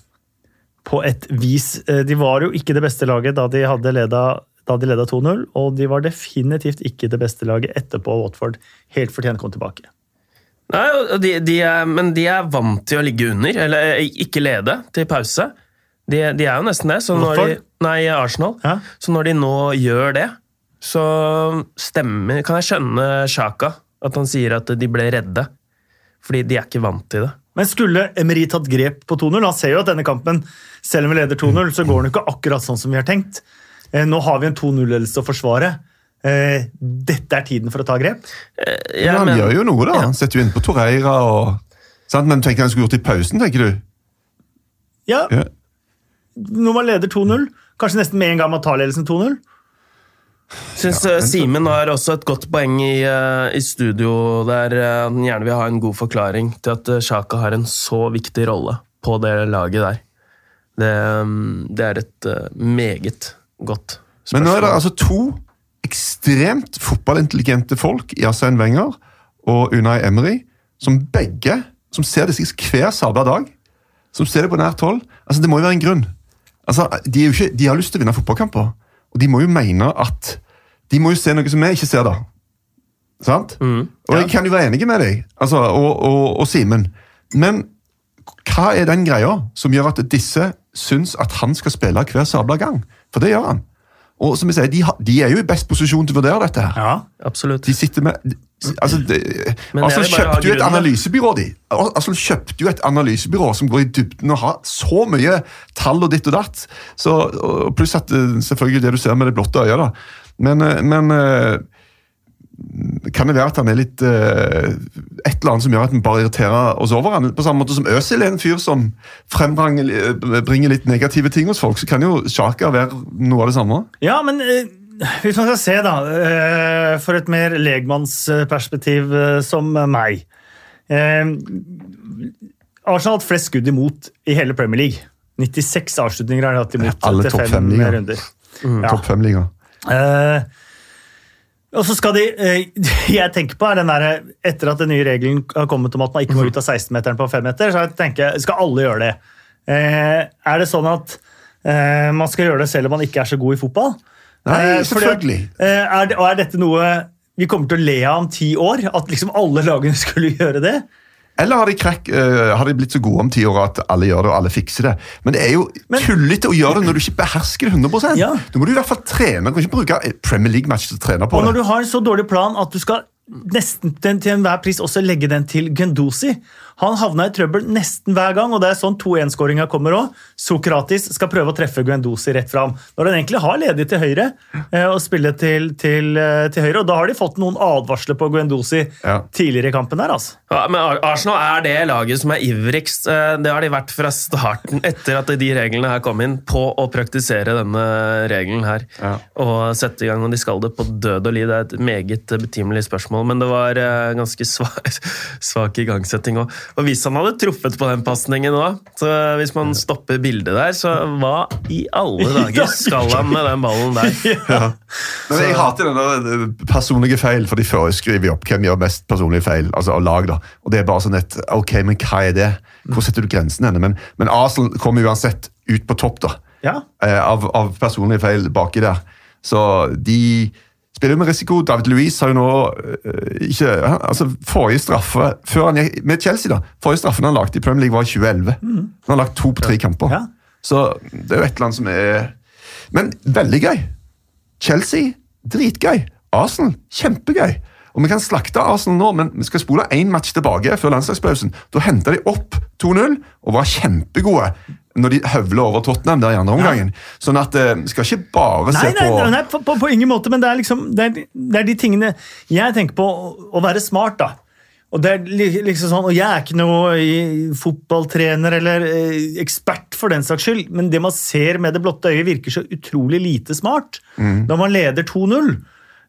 på et vis. Eh, De var jo ikke det beste laget da de hadde leda da de leda 2-0, og de var definitivt ikke det beste laget etterpå Watford helt fortjent kom tilbake. Nei, de, de er, men de er vant til å ligge under, eller eh, ikke lede, til pause. De, de er jo nesten det. Så når de, Watford? nei, Arsenal. Ja. Så når de nå gjør det, så stemmer Kan jeg skjønne Sjaka, at han sier at de ble redde. Fordi de er ikke vant til det. Men skulle Emery tatt grep på 2-0? Han ser jo at denne kampen, selv om vi leder 2-0, så går den ikke akkurat sånn som vi har tenkt. Eh, Nå har vi en 2-0-ledelse å forsvare. Eh, Dette er tiden for å ta grep. Ja, Men han gjør jo noe, da. Ja. Han setter jo inn på Torreira og sant? Men tenker han skulle gjort det i pausen, tenker du? Ja, Ja. Når man leder 2-0, kanskje nesten med en gang man tar ledelsen 2-0. Syns ja, Simen har også et godt poeng i, eh, i studio, der eh, han gjerne vil ha en god forklaring til at eh, Sjaka har en så viktig rolle på det laget der. Det, mm, det er et eh, meget godt spørsmål. Men nå er det altså to ekstremt fotballintelligente folk i Asain Wenger og Unai Emery, som begge som ser disse hver sabla dag, som ser det på nært hold. Altså, Det må jo være en grunn. Altså, de, ikke, de har lyst til å vinne fotballkamper, og de må jo mene at De må jo se noe som vi ikke ser, da. Sant? Og jeg kan jo være enig med deg, altså, og, og, og Simen. Men hva er den greia som gjør at disse syns at han skal spille hver sabla gang? For det gjør han. Og som jeg sier, de, har- de er jo i best posisjon til å vurdere dette. her. Ja. Absolutt. De sitter med altså, det, Men altså kjøpte jo et analysebyrå, de. Altså, kjøpte jo et analysebyrå som går i dybden og har så mye tall og ditt og datt. Så, og pluss at eh, selvfølgelig det du ser med det blotte øyet, da. Men, eh, men eh, kan det være at han er litt Et eller annet som gjør at vi bare irriterer oss over han? På samme måte som Øzil er en fyr som frembringer bringer litt negative ting hos folk, så kan jo Sjaka være noe av det samme. Ja, men hvis man skal se, da, eh, for et mer legmannsperspektiv eh, som meg eh, Arsenal har hatt flest skudd imot i hele Premier League. 96 avslutninger har de hatt imot Alle etter topp fem fem-liga. Ja. Topp fem-liga. Eh, og så skal de eh, Jeg tenker på er den der, Etter at den nye regelen har kommet om at man ikke må ut av 16-meteren på 5-meter, så jeg tenker skal alle gjøre det. Eh, er det sånn at man skal gjøre det selv om man ikke er så god i fotball? Nei, Eh, selvfølgelig. eh, er, det, er dette noe vi kommer til å le av om ti år? At liksom alle lagene skulle gjøre det? Eller har de, krekk, uh, har de blitt så gode om ti år at alle gjør det og alle fikser det? Men det er jo Men- tullete å gjøre det når du ikke behersker det 100 Ja. Da må du i hvert fall trene. Du kan ikke bruke Premier League-match til å trene på Og når du har en så dårlig plan at du skal nesten til enhver pris også legge den til Gendosi Han havna i trøbbel nesten hver gang, og det er sånn 2-1-skåringa kommer òg. Sokratis skal prøve å treffe Guendosi rett fram, når han egentlig har ledig til høyre. eh, og spille til, til, eh, til høyre, og Da har de fått noen advarsler på Guendosi Ja. tidligere i kampen. der, altså. Ja, men Arsenal er det laget som er ivrigst. eh, Det har de vært fra starten, etter at de reglene her kom inn, på å praktisere denne regelen her. Ja. Og sette i gang, når de skal det på død og liv. Det er et meget betimelig spørsmål, men det var ganske svak, svak igangsetting òg. Og hvis han hadde truffet på den pasningen òg, så hvis man stopper bildet der, så hva i alle dager skal han med den ballen der? Men jeg hater den der eh, personlige feil, for de foreskriver jo opp hvem gjør mest personlige feil. altså av lag da. Og det er bare sånn et, ok, men hva er det? Hvor setter du grensen henne? Men, men Arsenal kommer uansett ut på topp da, Ja. eh, av, av personlige feil baki der. Så de spiller med risiko. David Louise har jo nå eh, ikke altså Forrige straffe før han gikk, med Chelsea da, forrige straffen han lagde i Premier League var i 2011. Han har lagt to på tre kamper. Ja. Så det er jo et eller annet som er Men veldig gøy. Chelsea, dritgøy. Arsenal, kjempegøy. Og Vi kan slakte Arsenal nå, men vi skal spole én match tilbake før landslagspausen. Da henta de opp 2-0 og var kjempegode når de høvler over Tottenham der i andre omgangen. Sånn at eh, vi skal ikke bare se Nei, nei, på nei, nei på, på, på ingen måte, men det er liksom det er, det er de tingene jeg tenker på å, være smart, da. Og det liksom sånn, og jeg er ikke noe i- fotballtrener eller eh, ekspert for den saks skyld, men det man ser med det blotte øyet, virker så utrolig lite smart når man leder 2-0.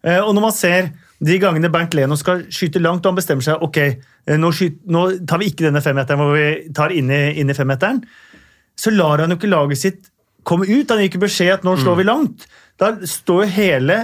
Eh, og når man ser de gangene Bernt Leno skal skyte langt, og han bestemmer seg ok, eh, nå, skyt, nå tar vi ikke denne femmeteren hvor vi tar inn i, inn i femmeteren, så lar han jo ikke laget sitt komme ut. Han gir ikke beskjed at nå slår vi langt. Da står jo hele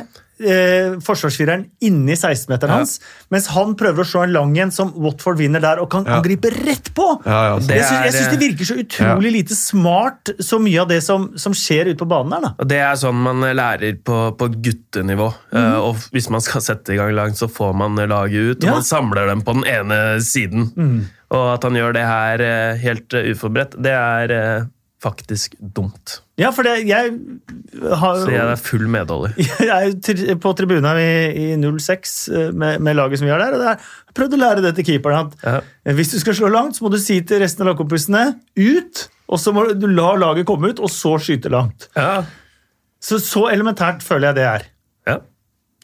eh, forsvarsfireren inni 16-meteren Ja. hans, mens han prøver å slå en lang en som Watford vinner der, og kan Ja. angripe rett på! Ja, ja, Det jeg syns, jeg er, syns det virker så utrolig lite smart, så mye av det som, som skjer ute på banen her. da. Og Det er sånn man lærer på, på guttenivå. Eh, og Hvis man skal sette i gang langt, så får man laget ut, og Ja. man samler dem på den ene siden. Og at han gjør det her eh, helt eh, uforberedt, det er eh, faktisk dumt. Ja, for det, jeg har Så jeg er full medholder. Jeg er på tribunen i, i 06 eh, med, med laget som vi har der. og Jeg prøvde å lære det til keeperen. at Ja. Hvis du skal slå langt, så må du si til resten av lagkompisene ut. Og så må du la laget komme ut, og så skyte langt. Ja. Så, så elementært føler jeg det er.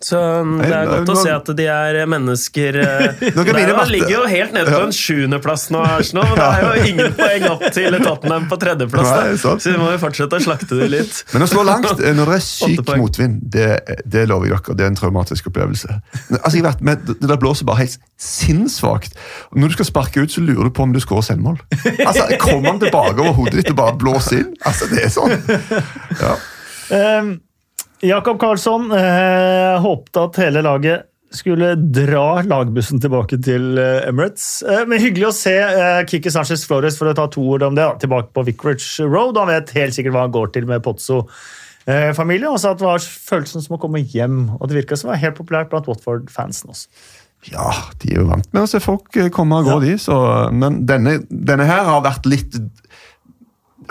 Så mm, det er godt å se at de er mennesker. eh, er mine jo- ligger jo helt nede på Ja. en sjuendeplass nå, Arsenal. Men det er jo ingen poeng opp til Tottenham på tredjeplass. Nei, Så vi må jo fortsette å slakte det litt. Men å slå langt eh, når det er syk motvind, det, det lover jeg dere. Det er en traumatisk opplevelse. Altså, jeg vet, men Det der blåser bare helt sinnssvakt. Når du skal sparke ut, så lurer du på om du skårer selvmål. Altså, Kommer han tilbake over hodet ditt og bare blåser inn? Altså, Det er sånn. Ja. Eh, Jakob Karlsson eh, håpte at hele laget skulle dra lagbussen tilbake til eh, Emirates. Eh, Men hyggelig å se eh, Kiki Sanchez Flores for å ta to ord om det, da, tilbake på Vicarage Road. Han vet helt sikkert hva han går til med Pozzo-familien. Og sa at det var følelsen som å komme hjem. Og det virka som det var helt populært blant Watford-fansen også. Ja, de er jo vant med å se folk eh, komme og gå, de. Så, men denne, denne her har vært litt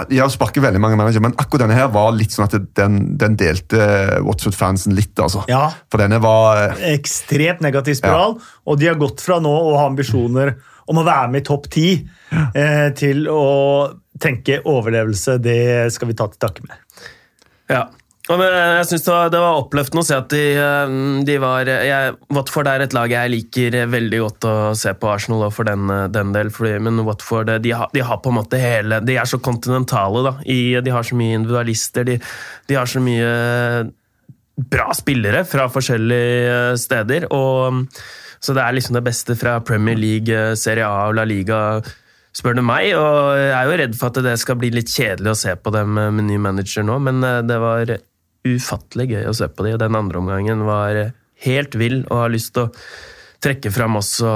De har sparket veldig mange managere, men akkurat denne her var litt sånn at den, den delte Watford-fansen litt, altså. Ja. For denne var eh, ekstremt negativ spiral, og de har gått fra nå å ha ambisjoner om å være med i topp ti, eh, til å tenke overlevelse. Det skal vi ta til takke med. Ja. Men jeg synes det, var, oppløftende å se at de, eh, de var jeg, Watford er et lag jeg liker veldig godt å se på Arsenal og for den, eh, den del. Fordi, men Watford de de har på en måte hele De er så kontinentale. da, i, De har så mye individualister. De, de har så mye bra spillere fra forskjellige steder. og Så det er liksom det beste fra Premier League, Serie A og La Liga spør du meg. Og jeg er jo redd for at det skal bli litt kjedelig å se på dem med ny manager nå, men eh, det var ufattelig gøy å se på dem. Den andre omgangen var helt vill, og har lyst til å trekke fram også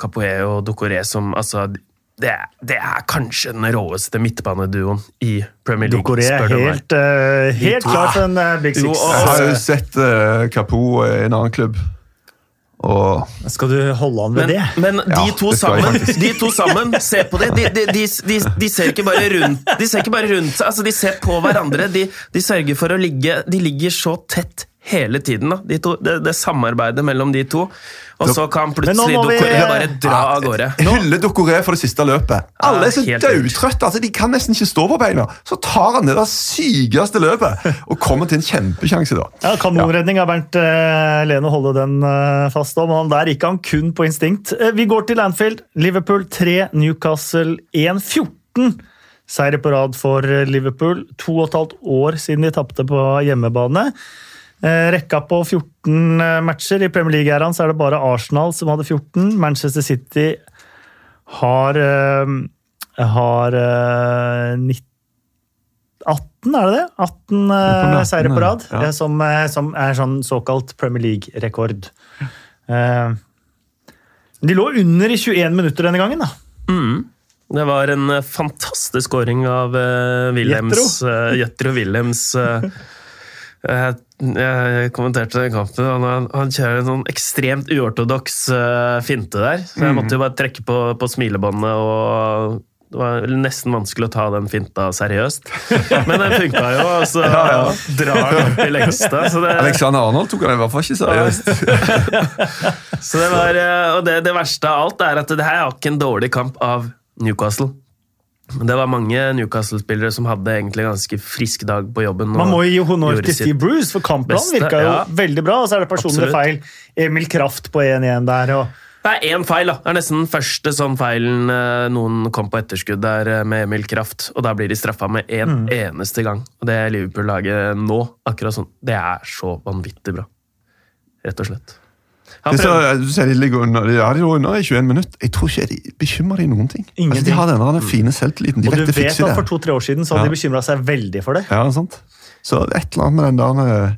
Capoe og Docoré som altså det er, det er kanskje den råeste midtbaneduoen i Premier League. Docoré er helt, uh, helt klart en uh, Big Jo, Six. og- Jeg har jo sett uh, Capo i en annen klubb. Og Skal du holde an med Men, det? men de, Ja, to det sammen, de to sammen, se på det. De, de, de, de, de ser ikke bare rundt De ser ikke bare rundt seg, altså de ser på hverandre. De, de sørger for å ligge De ligger så tett hele tiden. Da. De to, det, det samarbeidet mellom de to. Og så kan plutselig vi- Dokoré bare dra av gårde. Hylle Dokoré for det siste løpet. Alle er så daudtrøtte. Altså, de kan nesten ikke stå på beina. Så tar han det der sykeste løpet og kommer til en kjempesjanse. da. Ja, Kanonredning av Bernt eh, Lene å holde den eh, fast om. Han der gikk han kun på instinkt. Eh, vi går til Anfield. Liverpool 3, Newcastle 1. 14 seire på rad for Liverpool. To og et halvt år siden de tapte på hjemmebane. Eh, rekka på 14 eh, matcher. I Premier League-æraen så er det bare Arsenal som hadde 14. Manchester City har, eh, har eh, 19 18, er det det? 18 på uh, 18, seire på rad, ja. som, som er sånn såkalt Premier League-rekord. Eh, de lå under i 21 minutter denne gangen, da. Mm. Det var en fantastisk scoring av uh, Jetro, Uh, Williams. Jeg, jeg kommenterte den kampen. Han, han, kjører en sånn ekstremt uortodoks uh, finte der. Så jeg måtte jo bare trekke på, på smilebåndet, og det var nesten vanskelig å ta den finta seriøst. Men den funka jo, og så drar den opp i lengste. Så det, Alexander Arnold tok han i hvert fall ikke seriøst. så det, var, eh, og det, det verste av alt er at det her er ikke en dårlig kamp av Newcastle. Det var mange Newcastle-spillere som hadde egentlig ganske frisk dag på jobben. Man må jo gi honnør til Steve Bruce, for kampplanen virka jo ja. veldig bra. Og så er det personlig feil. Emil Kraft på 1-1 der. og Det er én feil, da. Det er nesten den første sånn feilen eh, noen kom på etterskudd der eh, med Emil Kraft, og da blir de straffa med én Mm. eneste gang. Og det Liverpool-laget nå, akkurat sånn, det er så vanvittig bra. Rett og slett. Han Det så, du ser de ligger under, de, ja, jo under i 21 minutter. Jeg tror ikke de bekymrer de noen ting. Altså, de har denne den fine selvtilliten. De Og vet du vet at for to-tre år siden så hadde Ja. de bekymra seg veldig for det. Ja, sant? Så et eller annet med den der eh,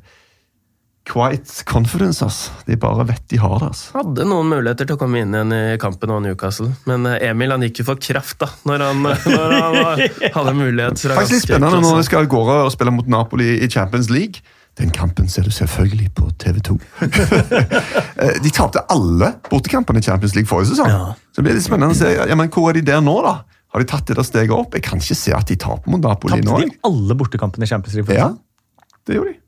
quiet confidence. ass. De bare vet de har det. ass. hadde noen muligheter til å komme inn igjen i kampen av Newcastle, men eh, Emil han gikk jo for kraft da, når han, når han hadde mulighet. fra Faktisk litt spennende når de skal av gårde og spille mot Napoli i Champions League. Den kampen ser du selvfølgelig på TV 2. Eh, de tapte alle bortekampene i Champions League forrige sesong. Ja. Så det blir litt spennende å se ja, men hvor er de der nå, da? Har de tatt det der steget opp? Jeg kan ikke se at de taper mot Napoli Tapte nå. de alle bortekampene i Champions League? Ja, det gjorde de.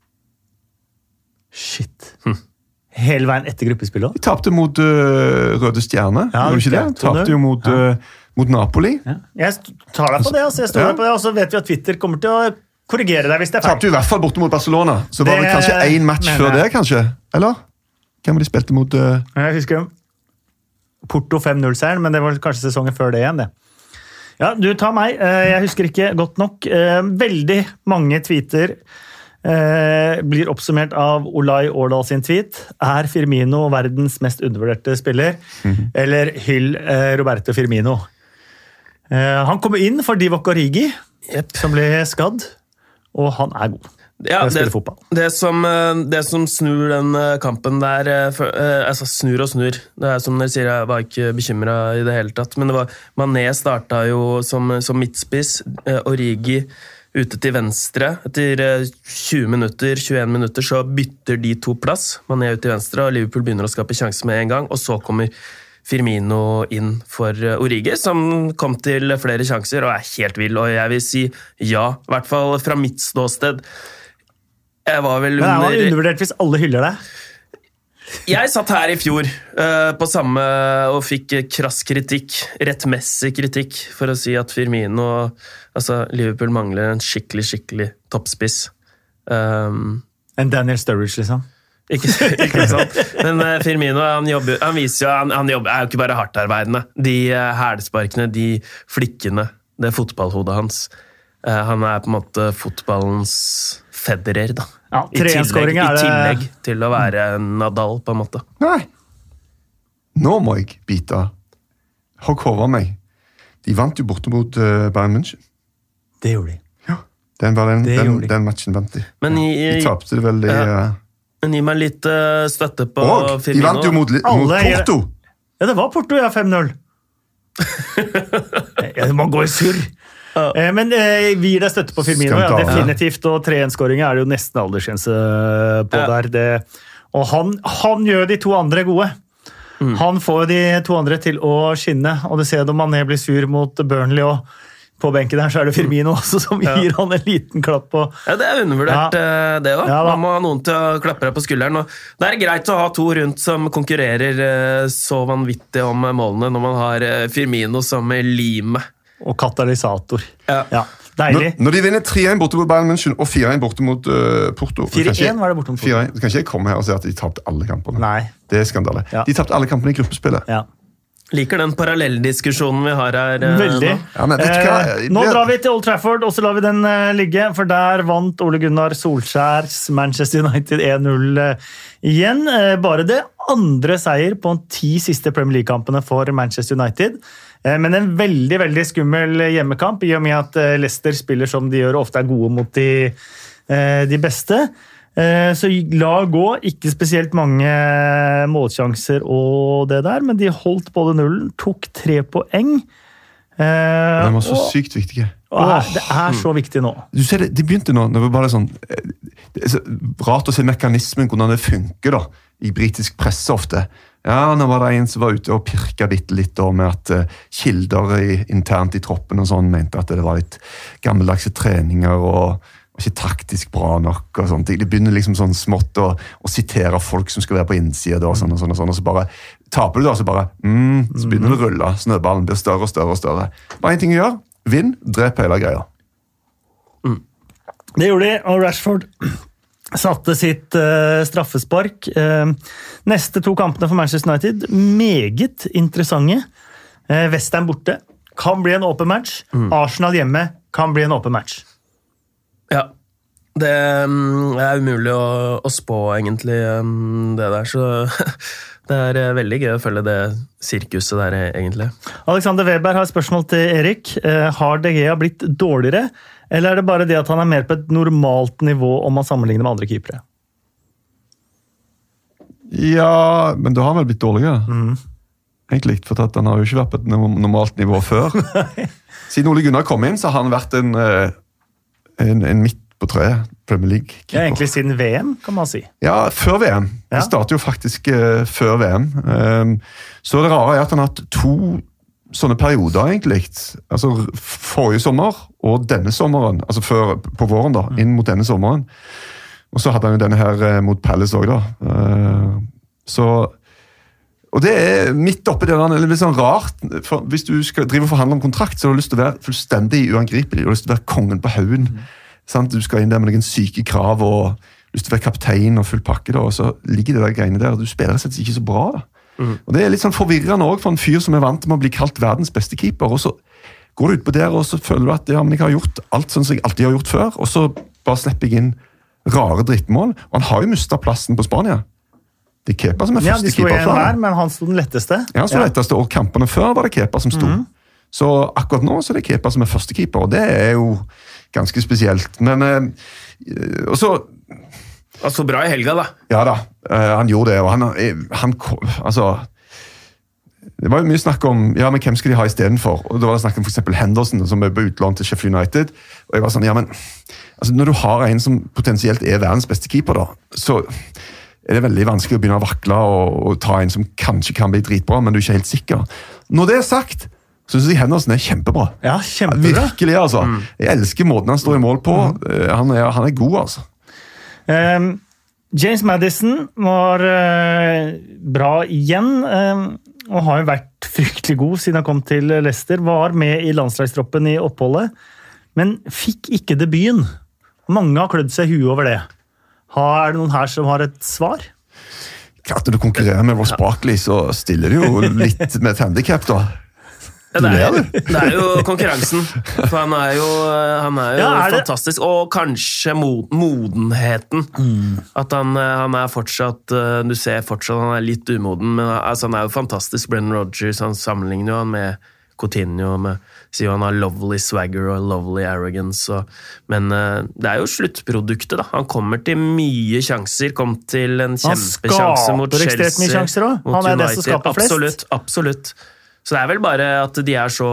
Shit. Hele veien etter gruppespillet òg? De tapte mot uh, Røde Stjerne. Ja, gjorde de ikke det? De 2-0. Tapte jo mot, øh, mot Napoli. Ja. Jeg tar deg på det, altså. Jeg står Ja. deg på det, og så vet vi at Twitter kommer til å korrigere deg hvis det er feil. Tapte i hvert fall borte mot Barcelona. Så var det Det kanskje én match før det, kanskje? Eller? Hvem var de spilte mot? Uh... Jeg husker Porto 5-0-seieren, men det var kanskje sesongen før det igjen, det. Ja, du tar meg. Eh, Jeg husker ikke godt nok. Eh, Veldig mange tweeter eh, blir oppsummert av Olai Årdal sin tweet. Er Firmino verdens mest undervurderte spiller? Eller hyll Roberto Firmino? Eh, Han kommer inn for Divok Origi, som ble skadd, og han er god. Ja, det, det, som, eh, det som snur den eh, kampen der eh, for, Altså, snur og snur. Det er som dere sier, jeg var ikke bekymra i det hele tatt. Men det var, Mané starta jo som, som midtspiss. Origi ute til venstre. Etter eh, 20 minutter, 21 minutter så bytter de to plass. Mané ut til venstre, og Liverpool begynner å skape sjanser med en gang. Og så kommer Firmino inn for eh, Origi, som kom til flere sjanser og er helt vill. Og jeg vil si ja, i hvert fall fra mitt ståsted. Jeg var vel Men er man undervurdert hvis alle hyller deg? Jeg satt her i fjor uh, på samme og fikk krass kritikk, rettmessig kritikk, for å si at Firmino Altså, Liverpool mangler en skikkelig, skikkelig toppspiss. Um, En Daniel Sturridge, liksom. Ikke, ikke sant? Men eh, Firmino han jobber, han viser jo, han, han jobber, er jo ikke bare hardtarbeidende. De uh, hælsparkene, de flikkene, det fotballhodet hans. Eh, han er på en måte fotballens Federer, da. Ja, I tillegg, 3-1-skåring I tillegg til å være Nadal, på en måte. Nei. Nå må jeg bite. Hogg hodet av meg. De vant jo borte mot Bayern München. Det gjorde de. Ja. Den, den, den, den matchen vant de. Men i, De tapte det vel i Ja. Eh, Men gi meg litt uh, støtte på Og de vant jo mot, mot Porto! Ja, det var Porto, ja. 5-0. ja, man går i surr. Eh, Men eh, vi gir deg støtte på Firmino. Ja, definitivt. Og 3-1-skåringa er det jo nesten aldersgrense på Ja. der. Det, og han, han gjør de to andre gode. Han får de to andre til å skinne, og du ser når Mané blir sur mot Burnley og på benken her så er det Firmino også som Ja. gir han en liten klapp på Ja, Det er undervurdert, ja. det òg. Ja, da. Man må ha noen til å klappe deg på skulderen. Og det er greit å ha to rundt som konkurrerer eh, så vanvittig om målene, når man har eh, Firmino som limet. og katalysator. Ja. Ja, Deilig. når de vinner 3-1 borte mot Bayern München og 4-1 borte mot uh, Porto 4-1 var det borte mot Porto. 4-1, Så kan ikke jeg komme her og si at de tapte alle kampene. Nei. Det er skandale. Ja. De tapte alle kampene i gruppespillet. Ja. Liker den parallelldiskusjonen vi har her. eh, Veldig. nå. Ja, men vet du? Eh, nå drar vi til Old Trafford, og så lar vi den eh, ligge. For der vant Ole Gunnar Solskjærs Manchester United 1-0 eh, igjen. Eh, bare det andre seier på de ti siste Premier League-kampene for Manchester United. Eh, men en veldig veldig skummel hjemmekamp, i og med at eh, Leicester spiller som de gjør, og ofte er gode mot de, eh, de beste. Eh, Så la gå. Ikke spesielt mange målsjanser og det der, men de holdt både nullen, tok tre poeng. De var så og, sykt viktig. og er, det er så viktig nå. Du ser det, De begynte nå det var bare sånn, eh, det er så Rart å se mekanismen, hvordan det funker da, i britisk presse ofte. Ja, Nå var det en som var ute og pirka bitte litt da, med at uh, kilder i, internt i troppen og sånn mente at det var litt gammeldagse treninger og, og ikke taktisk bra nok. og sånt. De begynner liksom sånn smått å, å sitere folk som skal være på innsida, og sånn og sånn, og sånn, og så bare taper du, da, så bare mm, Så begynner det å rulle. Snøballen blir større og større. og større. Bare én ting å gjøre. Vinn, drep hele greia. Det gjorde de, og Rashford satte sitt uh, straffespark. Uh, neste to kampene for Manchester United, meget interessante. Uh, borte kan bli en åpen match. Arsenal hjemme kan bli en åpen match. Ja. Det mm, er umulig å, å spå, egentlig, mm, det der. Så det er eh, veldig gøy å følge det sirkuset der, eh, egentlig. Alexander Weber har et spørsmål til Erik. Eh, har De Gea blitt dårligere, eller er det bare det at han er mer på et normalt nivå om man sammenligner med andre keepere? Ja, men da har han vel blitt dårligere. Egentlig, for at han har jo ikke vært på et normalt nivå før. Siden Ole Gunnar kom inn, så har han vært en, en, en midt på treet Premier Ja, League-keeper. egentlig siden VM, kan man si. Ja, før VM. Ja. Det starter jo faktisk uh, før VM. Um, så det rare er at han har hatt to sånne perioder, egentlig. Altså forrige sommer og denne sommeren. Altså før, på våren, da. Inn mot denne sommeren. Og så hadde han jo denne her eh, mot Palace òg, da. Uh, så og det er midt oppi det der, er litt sånn rart. For hvis du skal drive og forhandle om kontrakt, så har du lyst til å være fullstendig uangripelig. Du har lyst til å være kongen på haugen. Mm. Du skal inn der med noen syke krav og lyst til å være kaptein og full pakke. da, Og så ligger det der greiene der, og du spiller slett ikke så bra. da. Og Det er litt sånn forvirrende òg for en fyr som er vant med å bli kalt verdens beste keeper. og så går du utpå der og så føler du at ja, men jeg har gjort alt sånn som jeg alltid har gjort før, og så bare slipper jeg inn rare drittmål. Og han har jo mista plassen på Spania. Det er Kepa som er Ja, første sto keeper hver, men han sto den letteste. Ja, han sto letteste, og kampene før var det Kepa som sto. Så akkurat nå så er det Kepa som er førstekeeper, og det er jo ganske spesielt. Men eh, Og så Han så bra i helga, da. Ja da, eh, han gjorde det. Og han, han Altså Det var jo mye snakk om ja, men hvem skal de ha istedenfor. Da var det snakk om for eksempel Henderson, som er på utlån til Sheffield United. Og jeg var sånn, ja, men altså, Når du har en som potensielt er verdens beste keeper, da, så er det veldig vanskelig å begynne å vakle og, og ta en som kanskje kan bli dritbra, men du er ikke helt sikker. Når det er sagt, så syns jeg Henderson er kjempebra. Ja, kjempebra. Virkelig, altså. Jeg elsker måten han står i mål på. Mm. Han, er, han er god, altså. Um, James Madison var uh, bra igjen, Um, og har jo vært fryktelig god siden han kom til Leicester. Var med i landslagstroppen i oppholdet, men fikk ikke debuten. Mange har klødd seg i huet over det. Har, er det noen her som har et svar? Klart Når du konkurrerer med Ross Barkley, så stiller du jo litt med et handikap, da. Ja, det, er, det er jo konkurransen. For han er jo, han er jo Ja, er fantastisk. Og kanskje modenheten. modenheten. At han, eh, han er fortsatt eh, Du ser fortsatt han er litt umoden, men altså, han er jo fantastisk. Brennan Rogers han sammenligner jo han med Coutinho. Med, sier jo han har lovely swagger og lovely arrogance. Og, men eh, det er jo sluttproduktet, da. Han kommer til mye sjanser. Kom til en kjempesjanse mot Chelsea. Han skaper ekstremt mye sjanser også. Han er det som skaper flest. Absolutt. absolutt. Så det er vel bare at de er så,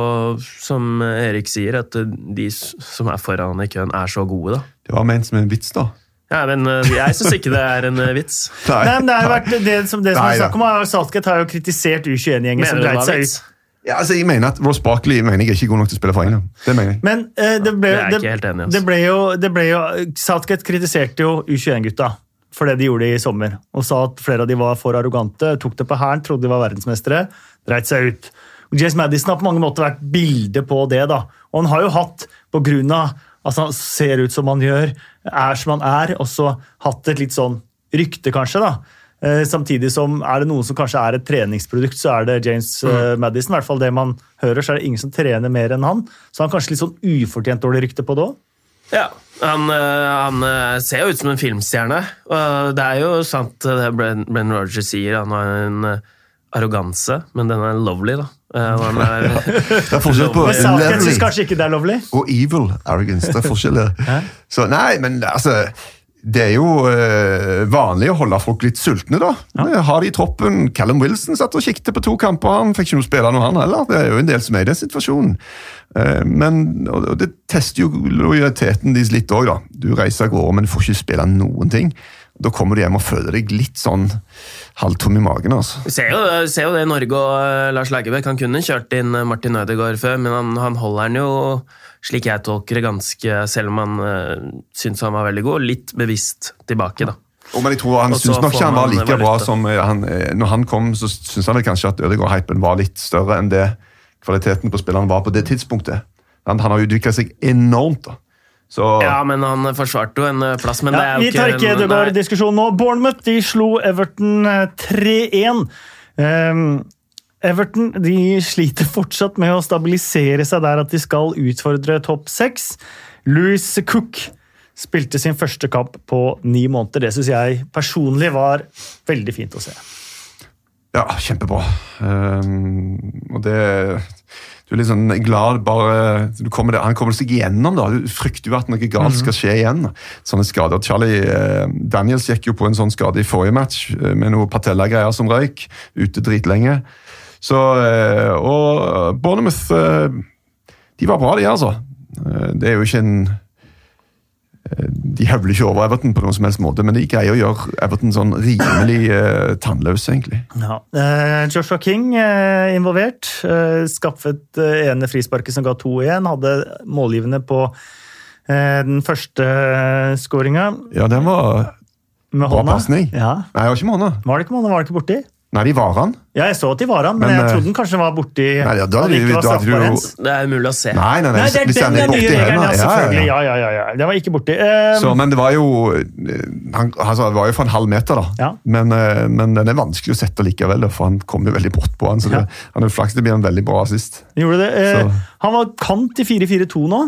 som Erik sier, at de som er foran i køen, er så gode, da. Det var ment som en vits, da. Ja, men eh, jeg syns ikke det er en eh, vits. Nei, men det, har jo vært det som, det som Nei er snakk om, er har jo kritisert U21-gjengen som dreit seg ut. Ja, altså, jeg mener at Ross Barkley mener jeg er ikke god nok til å spille for England. Det mener jeg. Men eh, det ble, Det det, enig altså. det ble jo, det ble jo Southgate kritiserte jo U21-gutta for det de gjorde i sommer. Og sa at flere av de var for arrogante, tok det på hæren, trodde de var verdensmestere, dreit seg ut. Og James Madison har på mange måter vært bilde på det. da. Og han har jo hatt, på grunn av at han ser ut som han gjør, er som han er, også hatt et litt sånn rykte, kanskje. da. Eh, Samtidig som er det noen som kanskje er et treningsprodukt, så er det James mm. Madison. I hvert fall det man hører, så er det ingen som trener mer enn han. Så han har kanskje litt sånn ufortjent dårlig rykte på det òg. Ja, han, eh, han eh, ser jo ut som en filmstjerne. Og det er jo sant eh, det Brenn Roger sier. Han har en eh, arroganse, men den er lovely, da. Eh, han er, Det er forskjell på Saken syns lovely kanskje ikke det er lovlig. og evil arrogance. Det er forskjell der. Så nei, men altså det er jo eh, vanlig å holde folk litt sultne, da. Ja. Har de i troppen. Callum Wilson satt og kikket på to kamper. Han fikk ikke noe spille noe, han heller. Det er jo en del som er i den situasjonen. Eh, men og og det tester jo lojaliteten deres litt òg, da. Du reiser av gårde, men får ikke spille noen ting. Da kommer du hjem og føler deg litt sånn halvtom i magen. altså. Vi ser jo, ser jo det i Norge og eh, Lars Lagerbäck. Han kunne kjørt inn eh, Martin Ødegaard før, men han, han holder han jo, slik jeg tolker det, ganske Selv om han uh, syns han var veldig god, litt bevisst tilbake, da. Og men jeg tror Han syns nok ikke han var like bra som eh, han, eh, Når han kom, så syns han kanskje at Ødegaard-hypen var litt større enn det kvaliteten på spilleren var på det tidspunktet. Han, han har utvikla seg enormt. da. Så Ja, men han forsvarte jo en eh, plass. Men det er jo vi tar ikke en- nei. Ødegaard-diskusjon nå. Bournemouth de slo Everton eh, 3-1. Um, Everton de sliter fortsatt med å stabilisere seg der at de skal utfordre topp seks. Louis Cook spilte sin første kamp på ni måneder. Det syns jeg personlig var veldig fint å se. Ja, kjempebra. Um, og det Du er litt sånn glad bare du kommer, Han kommer seg igjennom, da. Du frykter jo at noe galt skal skje igjen. Sånne skader. Charlie eh, Daniels gikk jo på en sånn skade i forrige match eh, med noe patella-greier som røyk. Ute dritlenge. Så eh, Og Bournemouth eh, De var bra, de, altså. Eh, det er jo ikke en de høvler ikke over Everton på noen som helst måte, men de greier å gjøre Everton sånn rimelig eh, tannløs, egentlig. Ja. Eh, Joshua King eh, involvert. Eh, skaffet eh, ene frisparket som ga 2-1. Hadde målgivende på eh, den første skåringa Ja, den var med Bra hånda. pasning. Ja. Nei, det var ikke med hånda. Var det ikke med hånda? Var det ikke borti? Nei, de var han. Ja, jeg så at de var han, men, Men, jeg eh, trodde den kanskje var borti Nei, ja, da han ikke var straffbar jo- Det er umulig å se. Nei, nei, nei, Nei, det er hvis den, den nye borti regelen, hendene. ja, Ja, selvfølgelig. ja, Ja, ja, ja. Den var ikke borti. Eh, Så, men det var jo han, altså, Det var jo for en halv meter, da. Ja. Men, eh, men den er vanskelig å sette likevel, da, for han kom jo veldig brått på han. Så det, Ja. han er flaks det blir en veldig bra assist. gjorde det. Uh, han var kant i 4-4-2 nå.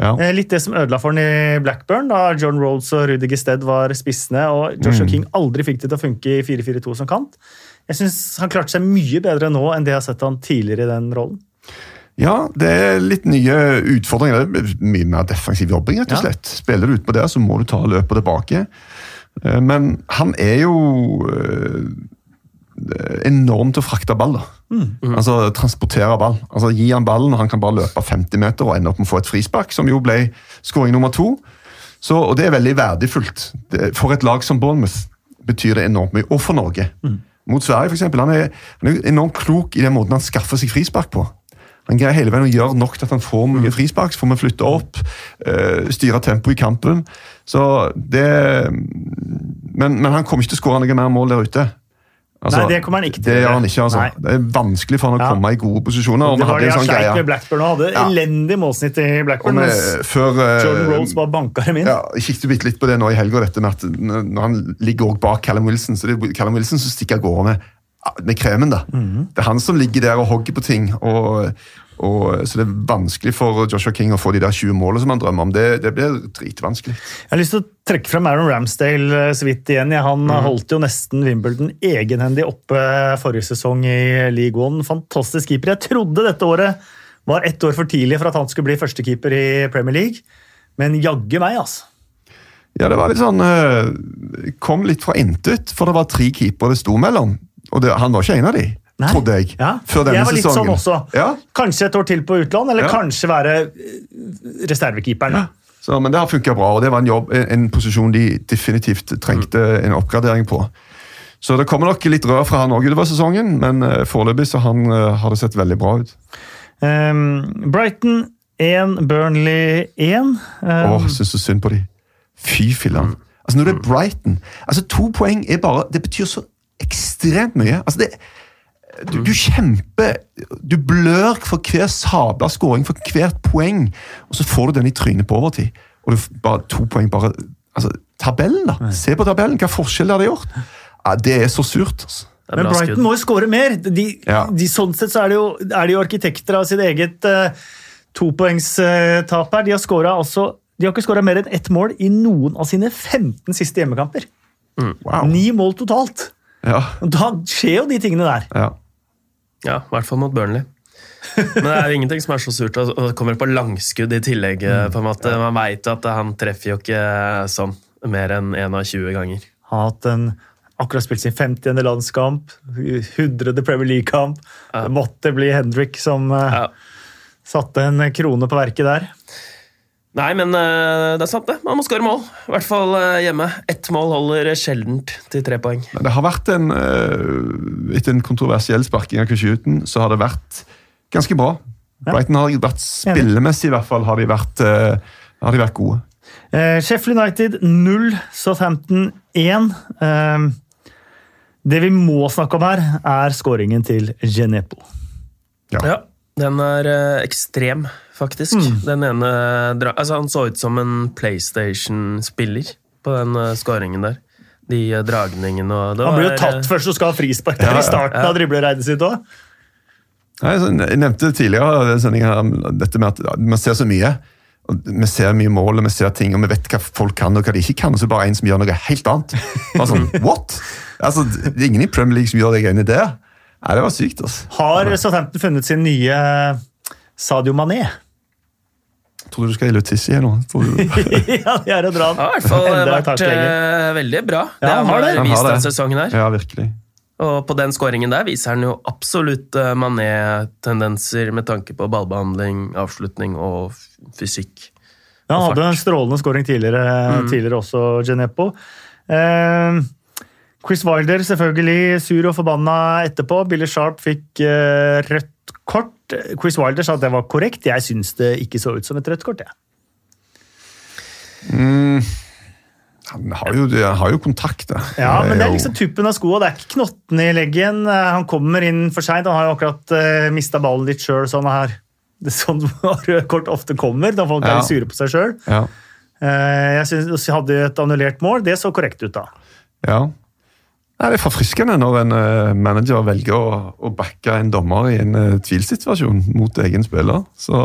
Ja. Eh, Litt det som ødela for han i Blackburn, da John Rolls og Rudiger Stead var spissene, og Joshua Mm. King aldri fikk det til å funke i 4-4-2 som kant. Jeg syns han klarte seg mye bedre nå enn det jeg har sett han tidligere i den rollen. Ja, det er litt nye utfordringer. Det er mye mer defensiv jobbing, rett og Ja. slett. Spiller du utpå der, så må du ta løpet tilbake. Eh, Men han er jo eh, enorm til å frakte ball. da. Altså transportere ball. Altså Gi han ballen, og han kan bare løpe 50 meter og ende opp med å få et frispark, som jo ble skåring nummer to. Så, og det er veldig verdifullt. Det, for et lag som Bournemouth betyr det enormt mye. Og for Norge. Mot Sverige, eksempel. Han er, han er enormt klok i den måten han skaffer seg frispark på. Han greier hele veien å gjøre nok til at han får mye frispark. Så får vi flytte opp, øh, styre tempoet i kampen. Så det men, men han kommer ikke til å skåre noe mer mål der ute. Altså, Nei, det kommer han ikke til Det gjør han ikke, altså. Nei. Det er vanskelig for han å Ja. komme i gode posisjoner. Det var det sånn greie. med Blackburn og hadde Ja. elendig målsnitt i Blackburn. Med, før, uh, Jordan Rhodes bare banka dem inn. ja, Jeg kikket bitte litt på det nå i helga, dette med at når han ligger også bak Callum Wilson, så det er Callum Wilson som stikker av gårde med, med kremen. da. Mhm. Det er han som ligger der og hogger på ting. og, og Så det er vanskelig for Joshua King å få de der 20 målene som han drømmer om. Det, det blir dritvanskelig. Jeg har lyst til å trekke frem Aaron Ramsdale eh, så vidt igjen. Han mm. holdt jo nesten Wimbledon egenhendig oppe forrige sesong i League One. Fantastisk keeper. Jeg trodde dette året var ett år for tidlig for at han skulle bli førstekeeper i Premier League, men jaggu meg, altså. Ja, det var litt sånn eh, Kom litt fra intet, for det var tre keepere det sto mellom. Og det, han var ikke en av de. Trodde jeg. Ja. Før denne jeg var litt sesongen. sånn også. Ja, Kanskje et år til på utlån, eller Ja. kanskje være eh, reservekeeperen. så, Men det har funka bra, og det var en, jobb, en, en posisjon de definitivt trengte en oppgradering på. Så det kommer nok litt rør fra han òg utover sesongen, men uh, foreløpig så han, eh, har det sett veldig bra ut. Um, Brighton 1, Burnley 1. Åh, Um, syns så synd på de. Fy filler'n. Altså, når det er Brighton altså To poeng er bare Det betyr så ekstremt mye. Altså, det du, du kjemper Du blør for hver sabla skåring, for hvert poeng, og så får du den i trynet på overtid. Og du bare to poeng bare altså, Tabellen, da! Se på tabellen! Hva forskjell har det gjort? Ja, det er så surt. altså. Men Brighton skudd. må jo skåre mer. De, Ja. de, sånn sett så er, det jo, er de jo arkitekter av sitt eget uh, topoengstap her. De har, scoret altså, de har ikke skåra mer enn ett mål i noen av sine 15 siste hjemmekamper. Wow. Ni mål totalt. Ja, Da skjer jo de tingene der. ja. Ja, i hvert fall mot Burnley. Men det er jo ingenting som er så surt, og det kommer på langskudd i tillegg. på en måte. Man veit at han treffer jo ikke sånn mer enn én av 20 ganger. Har hatt en akkurat spilt sin 50. landskamp, 100. Premier League-kamp. Ja. Det måtte bli Hendrik som eh, Ja. satte en krone på verket der. Nei, men eh, det er sant, det. Man må skåre mål. I hvert fall eh, hjemme. Ett mål holder sjeldent til tre poeng. Men det har vært en eh, Etter en kontroversiell sparking av Kushuten, så har det vært ganske bra. Brighton har vært spillemessig, i hvert fall, har de vært, har de vært gode. Eh, Sheffield United 0, Southampton 1. Eh, det vi må snakke om her, er skåringen til Genepo. Ja, den er eh, ekstrem, faktisk. Den ene dra altså, Han så ut som en PlayStation-spiller på den uh, skåringen der. De uh, dragningene og det Han blir jo tatt eh, først og skal ha frispark Ja, ja, i starten ja. av driblereidet sitt òg. Jeg nevnte tidligere i her, dette med at man ser så mye. Og Vi ser mye mål og vi ser ting, og vi vet hva folk kan og hva de ikke kan. Og så er det bare en som gjør noe helt annet. Bare sånn, what? Altså, Det er ingen i Premier League som gjør de greiene der. Nei, Det var sykt. altså. Har Southampton funnet sin nye Sadio Mané? Tror du du skal i Lutissi nå? Tror du... ja, det er å dra Ja, i hvert fall vært uh, eh, veldig bra. Ja, han han har har det. Har vist den sesongen her. Ja, virkelig. Og på den skåringen der viser han jo absolutt eh, Mané-tendenser med tanke på ballbehandling, avslutning og fysikk. Ja, han og hadde en strålende scoring tidligere, tidligere også, Geneppo. Eh, Chris Wilder selvfølgelig sur og forbanna etterpå. Billy Sharp fikk uh, rødt kort. Chris Wilder sa at det var korrekt. Jeg syns det ikke så ut som et rødt kort. jeg. Han har jo, han har jo kontakt, da. Ja, men det er liksom tuppen av skoa. Det er ikke knottene i leggen. Eh, Han kommer inn for seint. Han har jo akkurat uh, mista ballen litt sjøl. Sånn her. Det er sånn røde kort ofte kommer, da folk Ja. er sure på seg sjøl. Ja. Jeg synes, hadde et annullert mål. Det så korrekt ut, da. ja. Nei, det er forfriskende når en eh, manager velger å, å backe en dommer i en uh, tvilsituasjon mot egen spiller. Så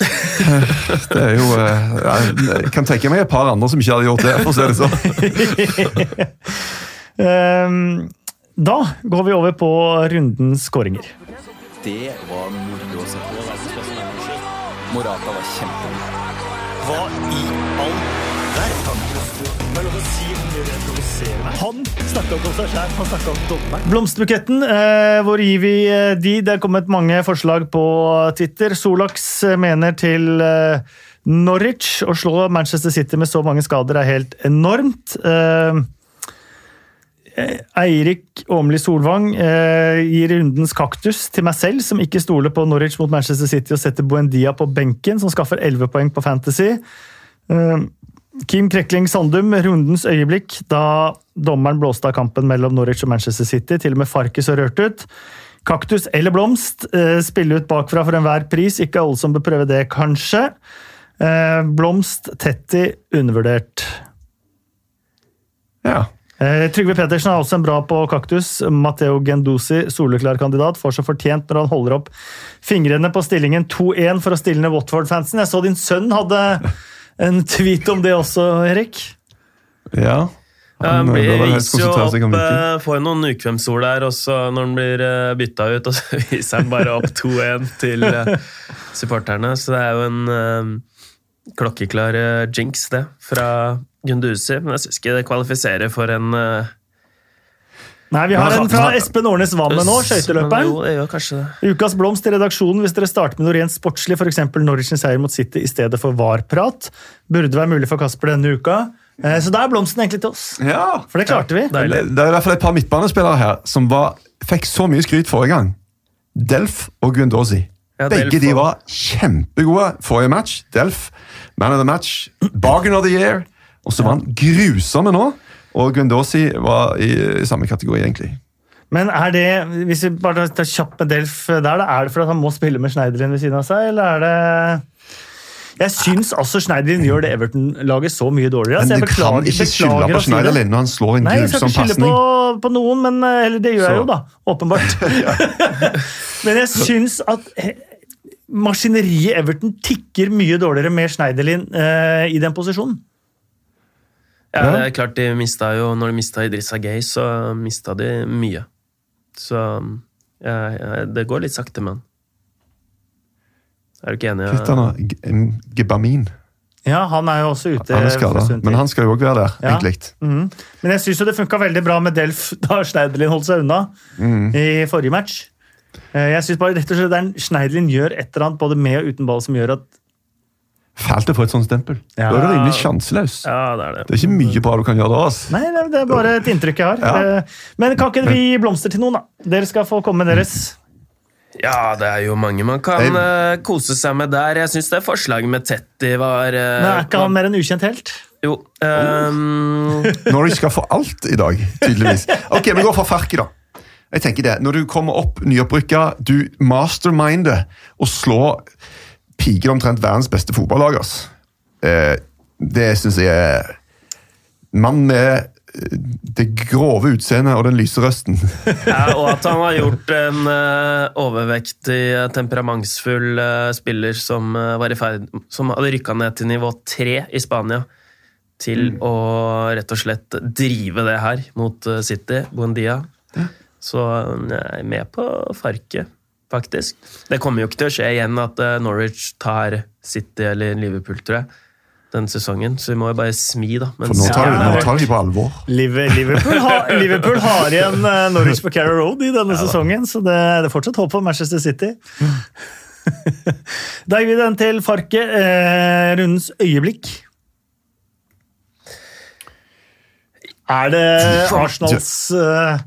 eh, Det er jo eh, Jeg kan tenke meg et par andre som ikke hadde gjort det, for å si det sånn. Ehm, Da går vi over på rundens skåringer. Det var moro å se på. Morata var kjempegod. Hva i all verden? Han snakka ikke om seg sjæl, han snakka om dommeren. Blomsterbuketten, eh, hvor gir vi eh, de? Det er kommet mange forslag på Twitter. Solax eh, mener til eh, Norwich å slå Manchester City med så mange skader er helt enormt. Eh, Eirik Åmli Solvang eh, gir rundens kaktus til meg selv, som ikke stoler på Norwich mot Manchester City og setter Buendia på benken, som skaffer 11 poeng på Fantasy. Eh, Kim Krekling Sandum, rundens øyeblikk da dommeren blåste av kampen mellom Norwich og Manchester City. Til og med Farkis har rørt ut. Kaktus eller blomst, eh, spille ut bakfra for enhver pris. Ikke alle som bør prøve det, kanskje. Eh, blomst, Tetti, undervurdert. Ja. Eh, Trygve Petersen er også en bra på kaktus. Matteo Gendosi, soleklar kandidat, får så fortjent når han holder opp fingrene på stillingen 2-1 for å stille ned Watford-fansen. Jeg så din sønn hadde en tweet om det også, Erik. ja. Ja, han blir, bør viser jo opp, eh, jo noen ukvemsord der, og så når han blir eh, bytta ut, og så viser han bare opp 2-1 til eh, supporterne. Så det er jo en eh, klokkeklar eh, jinx, det, fra Gunduzi. Men jeg syns ikke det kvalifiserer for en uh, Nei, Vi har en fra Espen Årnes Wammen nå, skøyteløperen. Ukas blomst i redaksjonen hvis dere starter med noe rent sportslig, f.eks. Norwichens seier mot City i stedet for VAR-prat. Burde være mulig for Kasper denne uka. Eh, Så da er blomsten egentlig til oss. Ja. For det klarte vi. Deilig. Det det er i hvert fall et par midtbanespillere her som var, fikk så mye skryt forrige gang. Delf og Gundosi. Ja, Begge de var kjempegode forrige match. Delf, man of the match. Bargain of the year. Og så var han grusomme nå. Og Gundosi var i, i samme kategori, egentlig. Men er det, hvis vi bare tar kjapt med Delf der, da, er det fordi han må spille med Schneiderlin ved siden av seg, eller er det Jeg syns altså Schneiderlin gjør det Everton-laget så mye dårligere. Men Altså, du jeg kan ikke skylde på. Schneiderlin når han slår en Nei, jeg skal ikke skylde på, på noen, men eh, eller det gjør jeg jo, da. Åpenbart. men jeg syns at eh, maskineriet Everton tikker mye dårligere med Schneiderlin eh, i den posisjonen. Ja, Ja. det er klart de mista jo Når de mista Idrissa Gay, så mista de mye. Så ja, ja, det går litt sakte med han. Er du ikke enig? Heter han? En Gebamin. Ja, han er jo også ute. Han er skada, men han skal jo òg være der, Ja. egentlig. Mm. Men jeg syns det funka veldig bra med Delf da Schneiderlin holdt seg unna i forrige match. Eh, Jeg synes bare rett og slett er Schneiderlin gjør et eller annet både med og uten ball som gjør at Fælt å få et sånt stempel. Ja. Da er du rimelig sjanseløs. Ja, det er det. Det er ikke mye bra du kan gjøre da. Altså. Nei, det det er bare et inntrykk jeg har. Ja. Eh, Men kan ikke vi gi blomster til noen, da? Dere skal få komme med deres. Ja, det er jo mange man kan eh, kose seg med der. Jeg syns det forslaget med Tetty var uh, Men er ikke han mer en ukjent helt? Jo. ehm, Norwich skal få alt i dag, tydeligvis. Ok, Vi går for Farki, da. Jeg tenker det, Når du kommer opp nyopprykka, du masterminder og slår piker omtrent verdens beste fotballag. Eh, det syns jeg er Mann med eh, det grove utseendet og den lyse røsten. ja, og at han har gjort en uh, overvektig, eh, temperamentsfull uh, spiller som, uh, var i ferd, som hadde rykka ned til nivå tre i Spania, til å rett og slett drive det her mot eh, City, Buendia. Så eh, jeg er med på farket, faktisk. Det kommer jo ikke til å skje igjen at eh, Norwich tar City eller Liverpool, tror jeg, Den sesongen. Så vi må jo bare smi, da. For nå tar, Ja, nå tar de på alvor. Liverpool har, Liverpool har igjen eh, Norwich på Carrow Road i denne sesongen, så det, det er fortsatt håp for Manchester City. Da gir vi den til Farke. Eh, rundens øyeblikk. Er det Arsenals eh,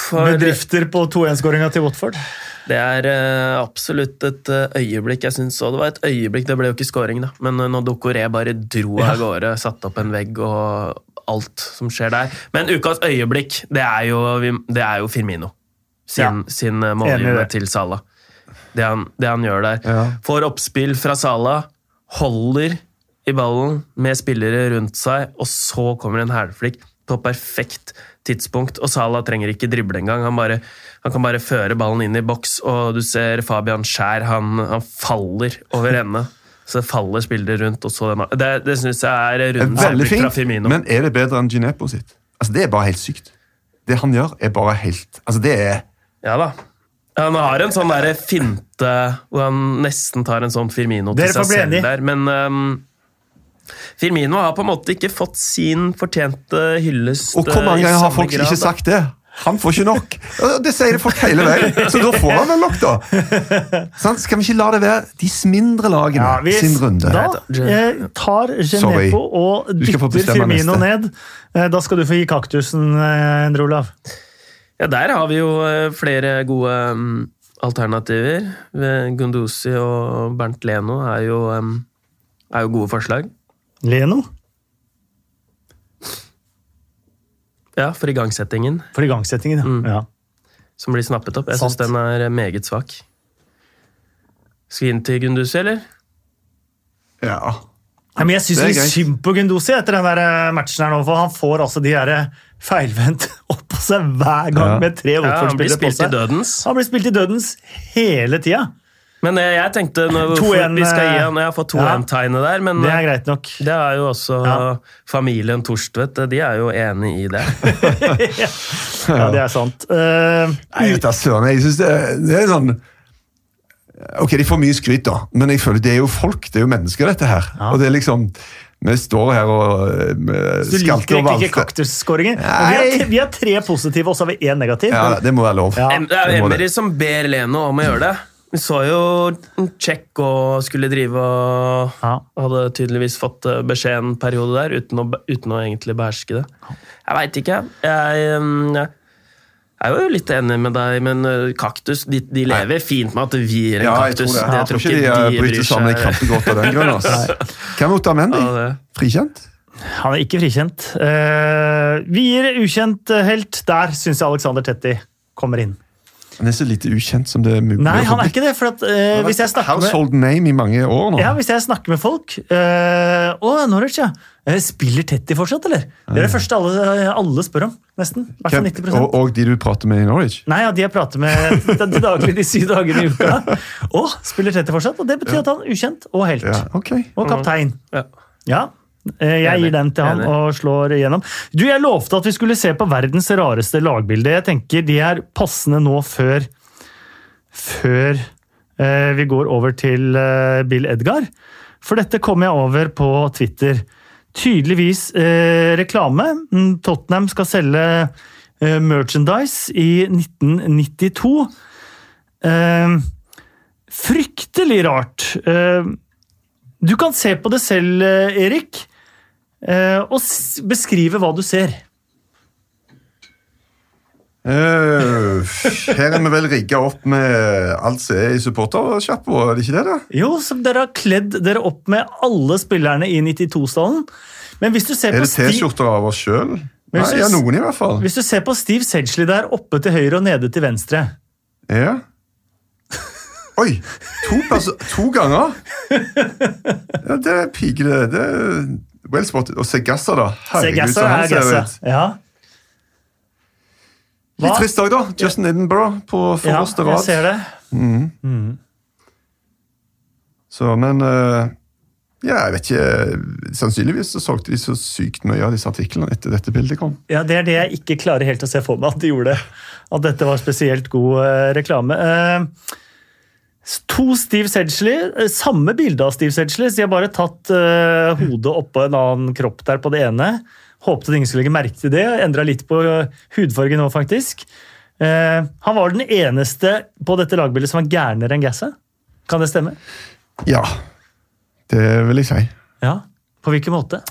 For bedrifter på 2-1-skåringa til Watford? det er uh, absolutt et uh, øyeblikk. Jeg synes også det var et øyeblikk, det ble jo ikke scoring, da. Men uh, når Dokoré bare dro av gårde, satte opp en vegg og alt som skjer der. Men ukas øyeblikk, det er jo, det er jo Firmino. Sin, sin eh, målgivende til Salah. Det han, det han gjør der. Ja. Får oppspill fra Salah, holder i ballen med spillere rundt seg, og så kommer en hælflikk på perfekt tidspunkt. Og Salah trenger ikke drible engang. Han, bare, han kan bare føre ballen inn i boks, og du ser Fabian Skjær, han, han faller over ende. Så det faller spillere rundt. og så den, Det, det syns jeg er Det veldig øyeblikk fra fint, Firmino. men er det bedre enn Gineppo sitt? Altså, Det er bare helt sykt. Det han gjør, er bare helt Altså, det er Ja da. Han har en sånn der finte hvor han nesten tar en sånn Firmino til seg selv der, men ehm, Firmino har på en måte ikke fått sin fortjente hyllest. Og hvor eh, mange ganger har folk grad, ikke sagt det? Han får ikke nok. Det sier folk hele veien, så da får han vel nok, da. Sånn, Skal vi ikke la det være de mindre lagene Ja, hvis, sin runde? Da eh, tar. Genepo og dytter Firmino neste. ned. Eh, Da skal du få gi kaktusen, eh, Endre Olav. Ja, der har vi jo eh, flere gode mm, alternativer. Eh, Gunduzi og Bernt Leno er jo, em, er jo gode forslag. Leno Ja, for igangsettingen, for igangsettingen. Ja. Mm. Ja. som blir snappet opp. Jeg syns den er meget svak. Skal vi inn til Gunduzi, eller? Ja. Ja, men jeg syns Det litt synd på Gundosi etter den der eh, matchen her nå, for han får altså de her eh, feilvendt oppå seg hver gang Ja. med tre Ja, han blir Watford-spillere på spilt i seg. Han blir spilt i dødens hele tida. Men eh, jeg tenkte når vi skal gi eh, han Jeg har fått ja. 2-1-tegnet der, men Det er eh, greit nok. det er jo også Ja. familien Torstvedt. De er jo enig i det. Ja, det er sant. Uh, Nei, vet du, søren, jeg synes det, det er sånn Ok, de får mye skryt, da, men jeg føler det er jo folk, det er jo mennesker, dette her. Ja. Og det er liksom Vi står her og du liker skalter og egentlig ikke kaktusskåringer. Vi, har tre- vi har tre positive, og så har vi én negativ. Ja, det må være lov. Ja. Det er. Emery som ber Leno om å gjøre det. Vi så jo Check og skulle drive og Ja. Hadde tydeligvis fått eh, beskjed en periode der, uten å, uten å egentlig beherske det. Jeg veit ikke. Jeg, jeg jeg er jo litt enig med deg, men eh, kaktus de, de lever fint med at vi gir en Ja, jeg kaktus. tror det. Jeg tror ikke de de eh, bryter sammen i seg- godt av den grunn. Hvem mot Amendi? Ja. Frikjent? Han er ikke frikjent. Uh, vi gir ukjent helt. Der syns jeg Alexander Tetti kommer inn. Han er så lite ukjent som det er mulig. Nei, han er ikke det. For at, uh, hvis jeg snakker med Household name i mange år nå. Ja, hvis jeg snakker med folk uh, Å, Norwich, ja. Eh, Spiller Tetty fortsatt, eller? Det er det første alle, alle spør om. Nesten. Hvert fall Hvem, 90 og, og de du prater med i Norwich? Nei, ja, de jeg prater med til daglig de syv dagene i uka. Å, spiller Tetty fortsatt? Og det betyr at han er ukjent og helt. Ja, ok. Og kaptein. Ja. Ja. Eh, Jeg gir den til han og slår igjennom. Du, Jeg lovte at vi skulle se på verdens rareste lagbilde. Jeg tenker De er passende nå før Før eh, vi går over til eh, Bill Edgar. For dette kom jeg over på Twitter. Tydeligvis eh, reklame. Mm, Tottenham skal selge merchandise i 1992. Eh, fryktelig rart. Eh, du kan se på det selv, Erik, og beskrive hva du ser. Eh, her er vi vel rigga opp med alt som er i supportersjappa, er det ikke det? da? Jo, som dere har kledd dere opp med alle spillerne i 92-stallen. Men hvis du ser Er det T-skjorter av oss sjøl? Nei, jeg ja, noen i hvert fall. hvis du ser på Steve Sedgley der oppe til høyre og nede til venstre Ja. Oi! To, to ganger? Ja, det er pigre. det er well spotted. Og Segassa, da. Herregud, så han er ser ut. Ja. Litt trist dag, da. Justin Edinburgh på ja, forreste jeg ser det. Så, men uh, Ja, jeg vet ikke. Sannsynligvis så solgte de så sykt mye av disse artiklene etter dette bildet kom. Ja, Det er det jeg ikke klarer helt å se for meg at de gjorde. At dette var spesielt god uh, reklame. Eh, to Steve Sedgley, eh, samme bilde av Steve Sedgley, så de har bare tatt uh, hodet oppå en annen kropp der på det ene. Håpet at ingen skulle legge merke til det. Endra litt på hudfargen hudfarge nå, faktisk. Uh, han var den eneste på dette lagbildet som var gærnere enn Gasset. Kan det stemme? Ja, det vil jeg si. Ja. På hvilken måte?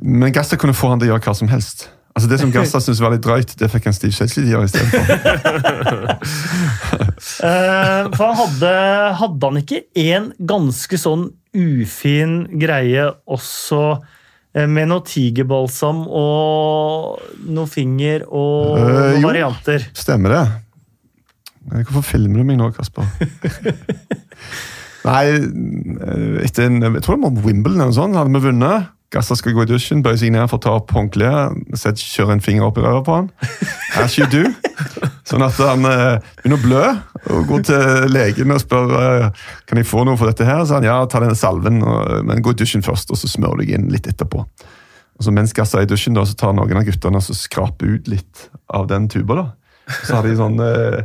Men Gasset kunne få han til å gjøre hva som helst. Altså Det som Gassa syntes var litt drøyt, det fikk han Steve å gjøre istedenfor. uh, for han hadde, hadde han ikke en ganske sånn ufin greie også eh, med noe tigerbalsam og noe finger og uh, noen jo. varianter? Stemmer det? Eh, Hvorfor filmer du meg nå, Kasper? Nei, eh, etter en, jeg tror det var Wimbledon eller noe sånt, hadde vi vunnet. Gassa skal gå i dusjen, bøye seg ned for å ta opp håndkleet, kjøre en finger opp i røret på han. As you do. Sånn at han eh, begynner å blø, og går til legen og spør eh, kan jeg få noe for dette her. Så han ja, ta denne salven, og, men gå i dusjen først, og så smør du deg inn litt etterpå. Og så Mens Gassa er i dusjen, da, så tar noen av guttene og så skraper ut litt av den tuba. da. Så har de sånn eh,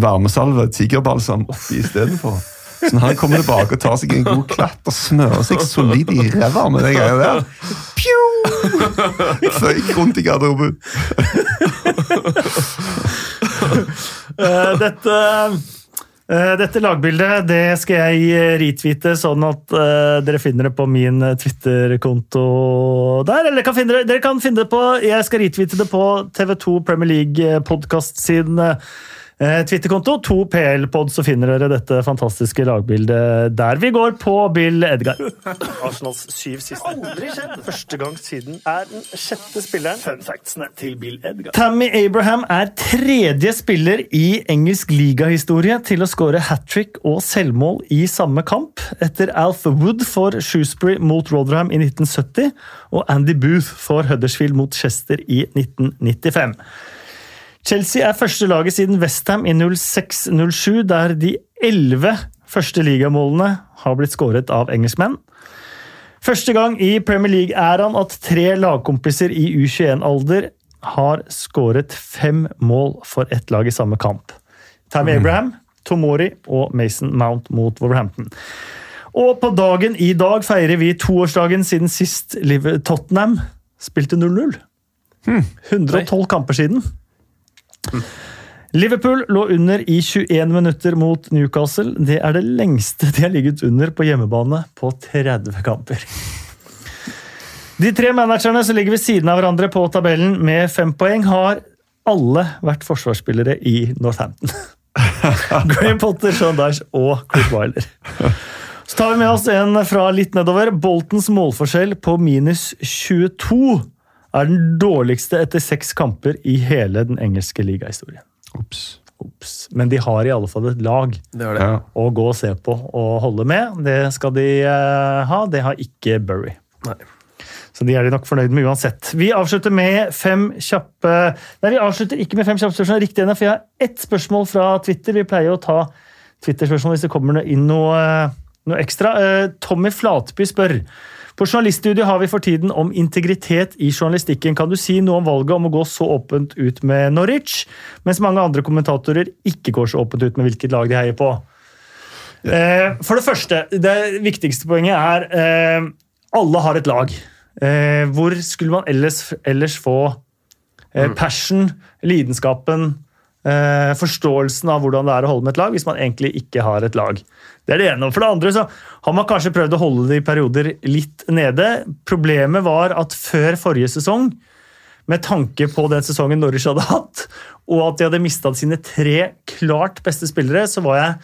varmesalve, tigerbalsam, oppi istedenfor. Så når han kommer tilbake og tar seg en god klatt og smører seg solid i ræva med den greia der Pju! Føyk rundt i garderoben. Eh, dette, eh, dette lagbildet det skal jeg retweete, sånn at uh, dere finner det på min Twitter-konto der. Eller kan, det, dere kan finne det på Jeg skal retweete det på TV2 Premier League-podkast sin Twitter-konto. 2PL-pod, så finner dere dette fantastiske lagbildet der. Vi går på Bill Edgar. Arsenals syv siste. Aldri skjedd! Første gang siden er den sjette spilleren. Fun factsene til Bill Edgar. Tammy Abraham er tredje spiller i engelsk ligahistorie til å skåre hat trick og selvmål i samme kamp, etter Alf Wood for Shrewsbury mot Rotherham i 1970 og Andy Booth for Huddersfield mot Chester i 1995. Chelsea er første laget siden Westham i 06-07, der de elleve første ligamålene har blitt skåret av engelskmenn. Første gang i Premier League-æraen at tre lagkompiser i U21-alder har skåret fem mål for ett lag i samme kamp. Tammy Abraham, Tomori og Mason Mount mot Wolverhampton. Og på dagen i dag feirer vi toårsdagen siden sist Tottenham spilte 0-0. 112 kamper siden. Liverpool lå under i 21 minutter mot Newcastle. Det er det lengste de har ligget under på hjemmebane på 30 kamper. De tre managerne som ligger ved siden av hverandre på tabellen med fem poeng, har alle vært forsvarsspillere i Northampton. Graham Potter, Sean Dyche og Chris Wilder. Så tar vi med oss en fra litt nedover. Boltons målforskjell på minus 22 er den dårligste etter seks kamper i hele den engelske ligahistorien. Ops. Ops. Men de har i alle fall et lag Det det. Ja. å gå og se på og holde med. Det skal de eh, ha. Det har ikke Bury. Nei. Så de er de nok fornøyd med uansett. Vi avslutter med fem kjappe Nei, vi avslutter ikke med fem kjappe spørsmål, riktig ennå, for jeg har ett spørsmål fra Twitter. Vi pleier å ta Twitter-spørsmål hvis det kommer inn noe, noe ekstra. Eh, Tommy Flatby spør på journaliststudiet har vi for tiden om integritet i journalistikken. Kan du si noe om valget om å gå så åpent ut med Norwich, mens mange andre kommentatorer ikke går så åpent ut med hvilket lag de heier på? Eh, For det første, det viktigste poenget er eh, alle har et lag. Eh, Hvor skulle man ellers, ellers få eh, passion, lidenskapen, forståelsen av hvordan det er å holde med et lag, hvis man egentlig ikke har et lag? Det er det ene. Og For det andre så har man kanskje prøvd å holde det i perioder litt nede. Problemet var at før forrige sesong, med tanke på den sesongen Norwich hadde hatt, og at de hadde mista sine tre klart beste spillere, så var jeg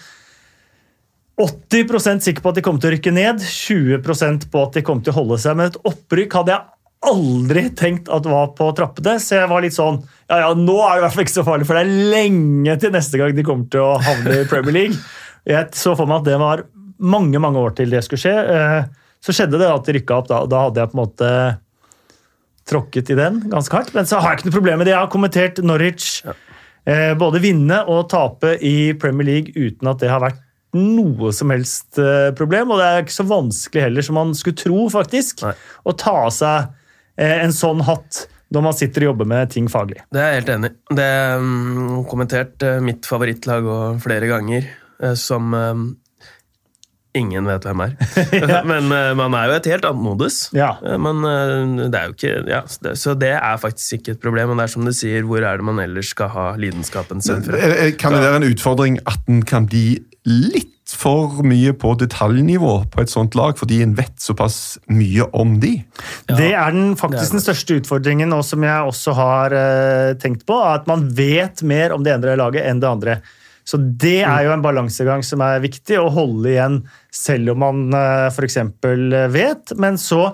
80% sikker på at de kom til å rykke ned, 20% på at de kom til å holde seg. Men et opprykk hadde jeg aldri tenkt at var på trappene, så jeg var litt sånn Ja, ja, nå er det i hvert fall ikke så farlig, for det er lenge til neste gang de kommer til å havne i Premier League. Jeg så for meg at det var mange mange år til det skulle skje. Eh, Så skjedde det at de rykka opp. Da, da hadde jeg på en måte tråkket i den ganske hardt. Men så har jeg ikke noe problem med det. Jeg har kommentert Norwich ja. både vinne og tape i Premier League uten at det har vært noe som helst eh, problem. Og det er ikke så vanskelig heller som man skulle tro, faktisk, Nei. å ta av seg eh, en sånn hatt når man sitter og jobber med ting faglig. Det er jeg helt enig i. Det er mm, kommentert eh, mitt favorittlag flere ganger, eh, som eh, ingen vet hvem er. Men eh, man er jo et helt annet modus. Ja. Eh, Men eh, det er jo ikke ja, så det- er faktisk ikke et problem. Men det er som du sier, hvor er det man ellers skal ha lidenskapen sin fra? Kan det være en utfordring at en kan bli litt for mye på detaljnivå på et sånt lag, fordi en vet såpass mye om de? Det er den faktisk er den største utfordringen, og som jeg også har eh, tenkt på, at man vet mer om det ene laget enn det andre. Så det er jo en balansegang som er viktig, å holde igjen selv om man uh, f.eks. vet. Men så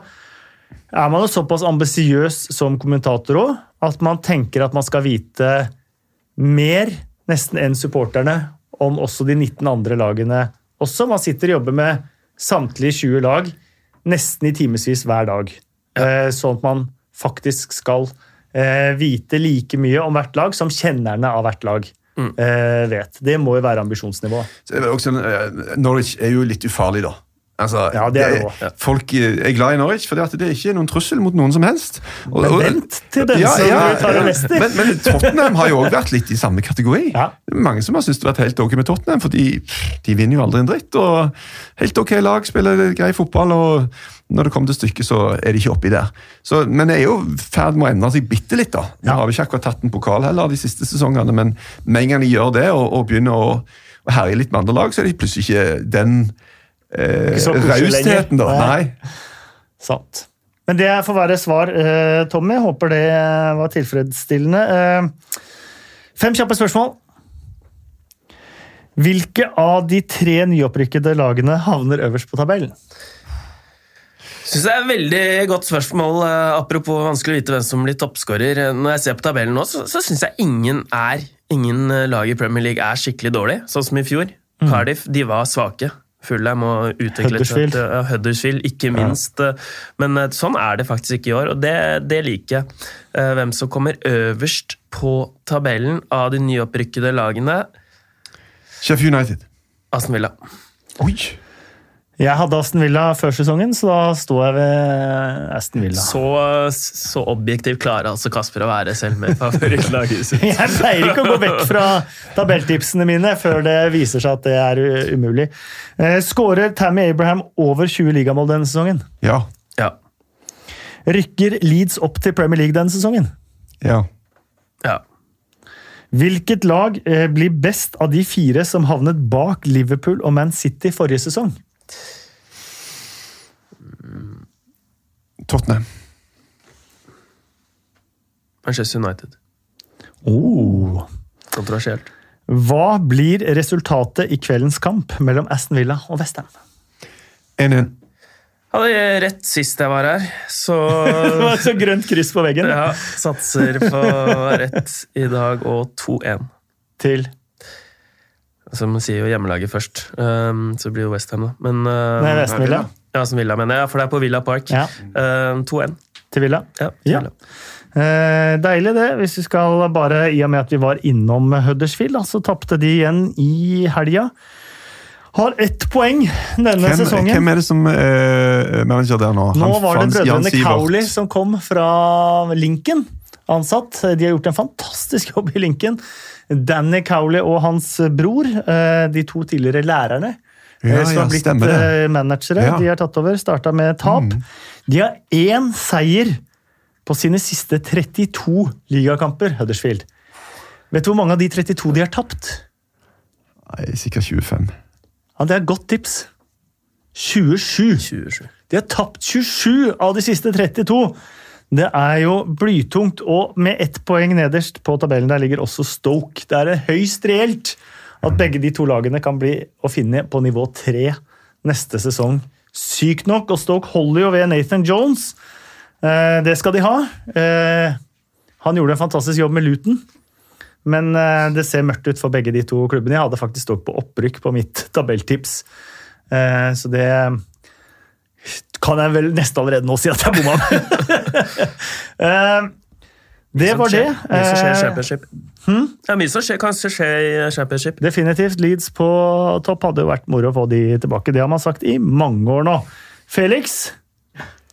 er man jo såpass ambisiøs som kommentator òg, at man tenker at man skal vite mer nesten enn supporterne om også de 19 andre lagene også. Man sitter og jobber med samtlige 20 lag nesten i timevis hver dag. Eh, Sånn at man faktisk skal eh, vite like mye om hvert lag som kjennerne av hvert lag eh, vet. Det må jo være ambisjonsnivået. Så er det også, en, eh, Norwich er jo litt ufarlig, da. Altså, Ja, det er det også. Folk er glad i Norwich for det er ikke noen trussel mot noen som helst. Og- Men vent til den som tar det neste. Men, men Tottenham har jo også vært litt i samme kategori. Ja. Mange som har syntes det har vært helt ok med Tottenham, for de, de vinner jo aldri en dritt. og Helt ok lag, spiller grei fotball, og når det kommer til stykket, så er de ikke oppi der. Så, men det er jo i ferd med å endre seg bitte litt. da. Vi Ja. har ikke akkurat tatt en pokal heller de siste sesongene, men med en gang de gjør det og, og begynner å, å herje litt med andre lag, så er de plutselig ikke den eh, rausheten, da. Nei. Nei. Sant. Men det får være svar, eh, Tommy. Håper det var tilfredsstillende. Eh, Fem kjappe spørsmål. Hvilke av de tre nyopprykkede lagene havner øverst på tabellen? Synes det er et veldig godt spørsmål. eh, Apropos vanskelig å vite hvem som blir toppskårer. Når jeg ser på tabellen nå, så, så syns jeg ingen er Ingen lag i Premier League er skikkelig dårlig, sånn som i fjor. Cardiff de var svake. Fulham og utviklet Huddersfield. Et, ja, Huddersfield, ikke minst. Ja. Men eh, sånn er det faktisk ikke i år, og det, det liker jeg. Eh, Hvem som kommer øverst på tabellen av de nyopprykkede lagene. Sheffield United. Aston Villa. Oi! Jeg hadde Aston Villa før sesongen, så da står jeg ved Aston Villa. Så, så objektivt klarer altså Kasper å være selv med favorittlaget sitt. Jeg pleier ikke å gå vekk fra tabelltipsene mine før det viser seg at det er umulig. Eh, Skårer Tammy Abraham over 20 ligamål denne sesongen? Ja. Ja. Rykker Leeds opp til Premier League denne sesongen? Ja. ja. Hvilket lag eh, blir best av de fire som havnet bak Liverpool og Man City forrige sesong? Tottenham. Manchester United. Oh. Kontroversielt. Hva blir resultatet i kveldens kamp mellom Aston Villa og Vestheim? 1-1. Hadde rett sist jeg var her, så Det var et så grønt kryss på veggen. ja, satser på rett i dag og 2-1. Til Som sier jo hjemmelaget først, um, så blir jo Westham, da. Men um, Nei, Aston Villa. Ja, som Villa, mener jeg. For det er på Villa Park. Ja. Uh, 2-1. Til Villa. Ja, Ja. Villa. Uh, deilig det, hvis vi skal bare, i og med at vi var innom Huddersfield, da, så tapte de igjen i helga. Har ett poeng denne Hvem, sesongen. hvem er det som er manager der nå? Nå Han var det brødrene Cowley som kom fra Lincoln. Ansatt. De har gjort en fantastisk jobb i Lincoln. Danny Cowley og hans bror, eh, de to tidligere lærerne, eh, Ja, som ja, har blitt stemmer eh, managere, Ja. Mm. de har tatt over. Starta med tap. De har én seier på sine siste 32 ligakamper, Huddersfield. Vet du hvor mange av de 32 de har tapt? Nei, sikkert 25. Ja, Det er et godt tips. 27. 27. De har tapt 27 av de siste 32. Det er jo blytungt, og med ett poeng nederst på tabellen der ligger også Stoke. Det er høyst reelt at begge de to lagene kan bli å finne på nivå tre neste sesong. Sykt nok, og Stoke holder jo ved Nathan Jones. Eh, det skal de ha. Eh, han gjorde en fantastisk jobb med Luton. Men eh, det ser mørkt ut for begge de to klubbene. Jeg hadde faktisk Stoke på opprykk på mitt tabelltips. Så det kan jeg vel nesten allerede nå si at jeg bomma med. Eh, det var det. Mye som skjer i Championship. Hmm? Ja, mye som skjer, kanskje skjer i championship. Definitivt. Leeds på topp hadde jo vært moro å få de tilbake. Det har man sagt i mange år nå. Felix,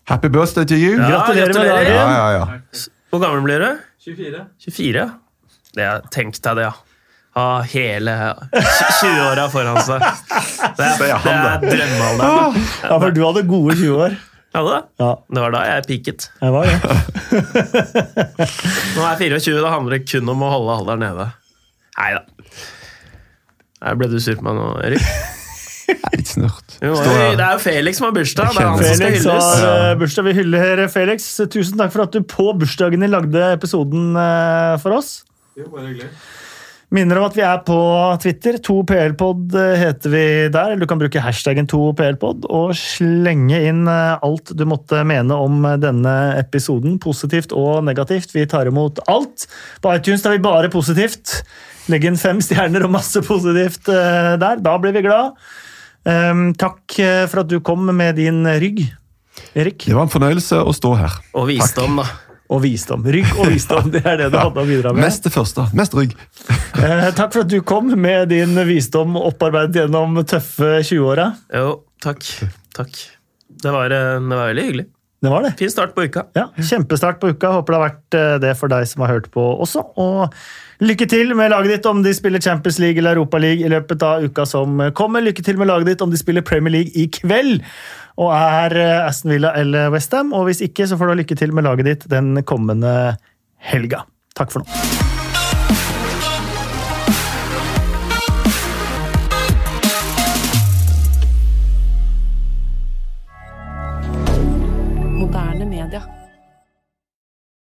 Happy birthday to you! Ja, gratulerer med gratulerer. dagen. ja, ja. ja. Hvor gammel blir du? 24. 24, ja. Det tenk deg det, ja. Ha hele 20-åra foran seg. Det er, det er drømmealderen. Ja, for du hadde gode 20 år. Hadde det? Ja, Det var da jeg peaket. jeg var ja. Nå er jeg 24, da handler det kun om å holde alderen nede. Nei da. Her ble du sur på meg nå, Erik. Litt snurt. Jo, det er jo Felix som har bursdag. Det er han som skal hylles. har eh, bursdag. Vi hyller Felix. Tusen takk for at du på bursdagen din lagde episoden eh, for oss. Jo, bare hyggelig. Minner om at vi er på Twitter. 2PLpod heter vi der. eller Du kan bruke hashtaggen 2PLpod og slenge inn eh, alt du måtte mene om denne episoden. Positivt og negativt. Vi tar imot alt. På iTunes er vi bare positivt. Legg inn fem stjerner og masse positivt eh, der. Da blir vi glad. Um, takk eh, for at du kom med din rygg, Erik. Det var en fornøyelse å stå her. Og visdom, da. Og visdom. Rygg og visdom, det er det du hadde å bidra med. Mest det første. Mest rygg. Eh, takk for at du kom med din visdom opparbeidet gjennom tøffe 20-åra. Jo, takk. takk. Det var, eh, det var veldig hyggelig. Det var det. Fin start på uka. Ja, Kjempestart på uka. Håper det har vært eh, det for deg som har hørt på også. Og lykke til med laget ditt om de spiller Champions League eller Europa League i løpet av uka som kommer. Lykke til med laget ditt om de spiller Premier League i kveld og er eh, Aston Villa eller Westham. Og hvis ikke, så får du lykke til med laget ditt den kommende helga. Takk for nå.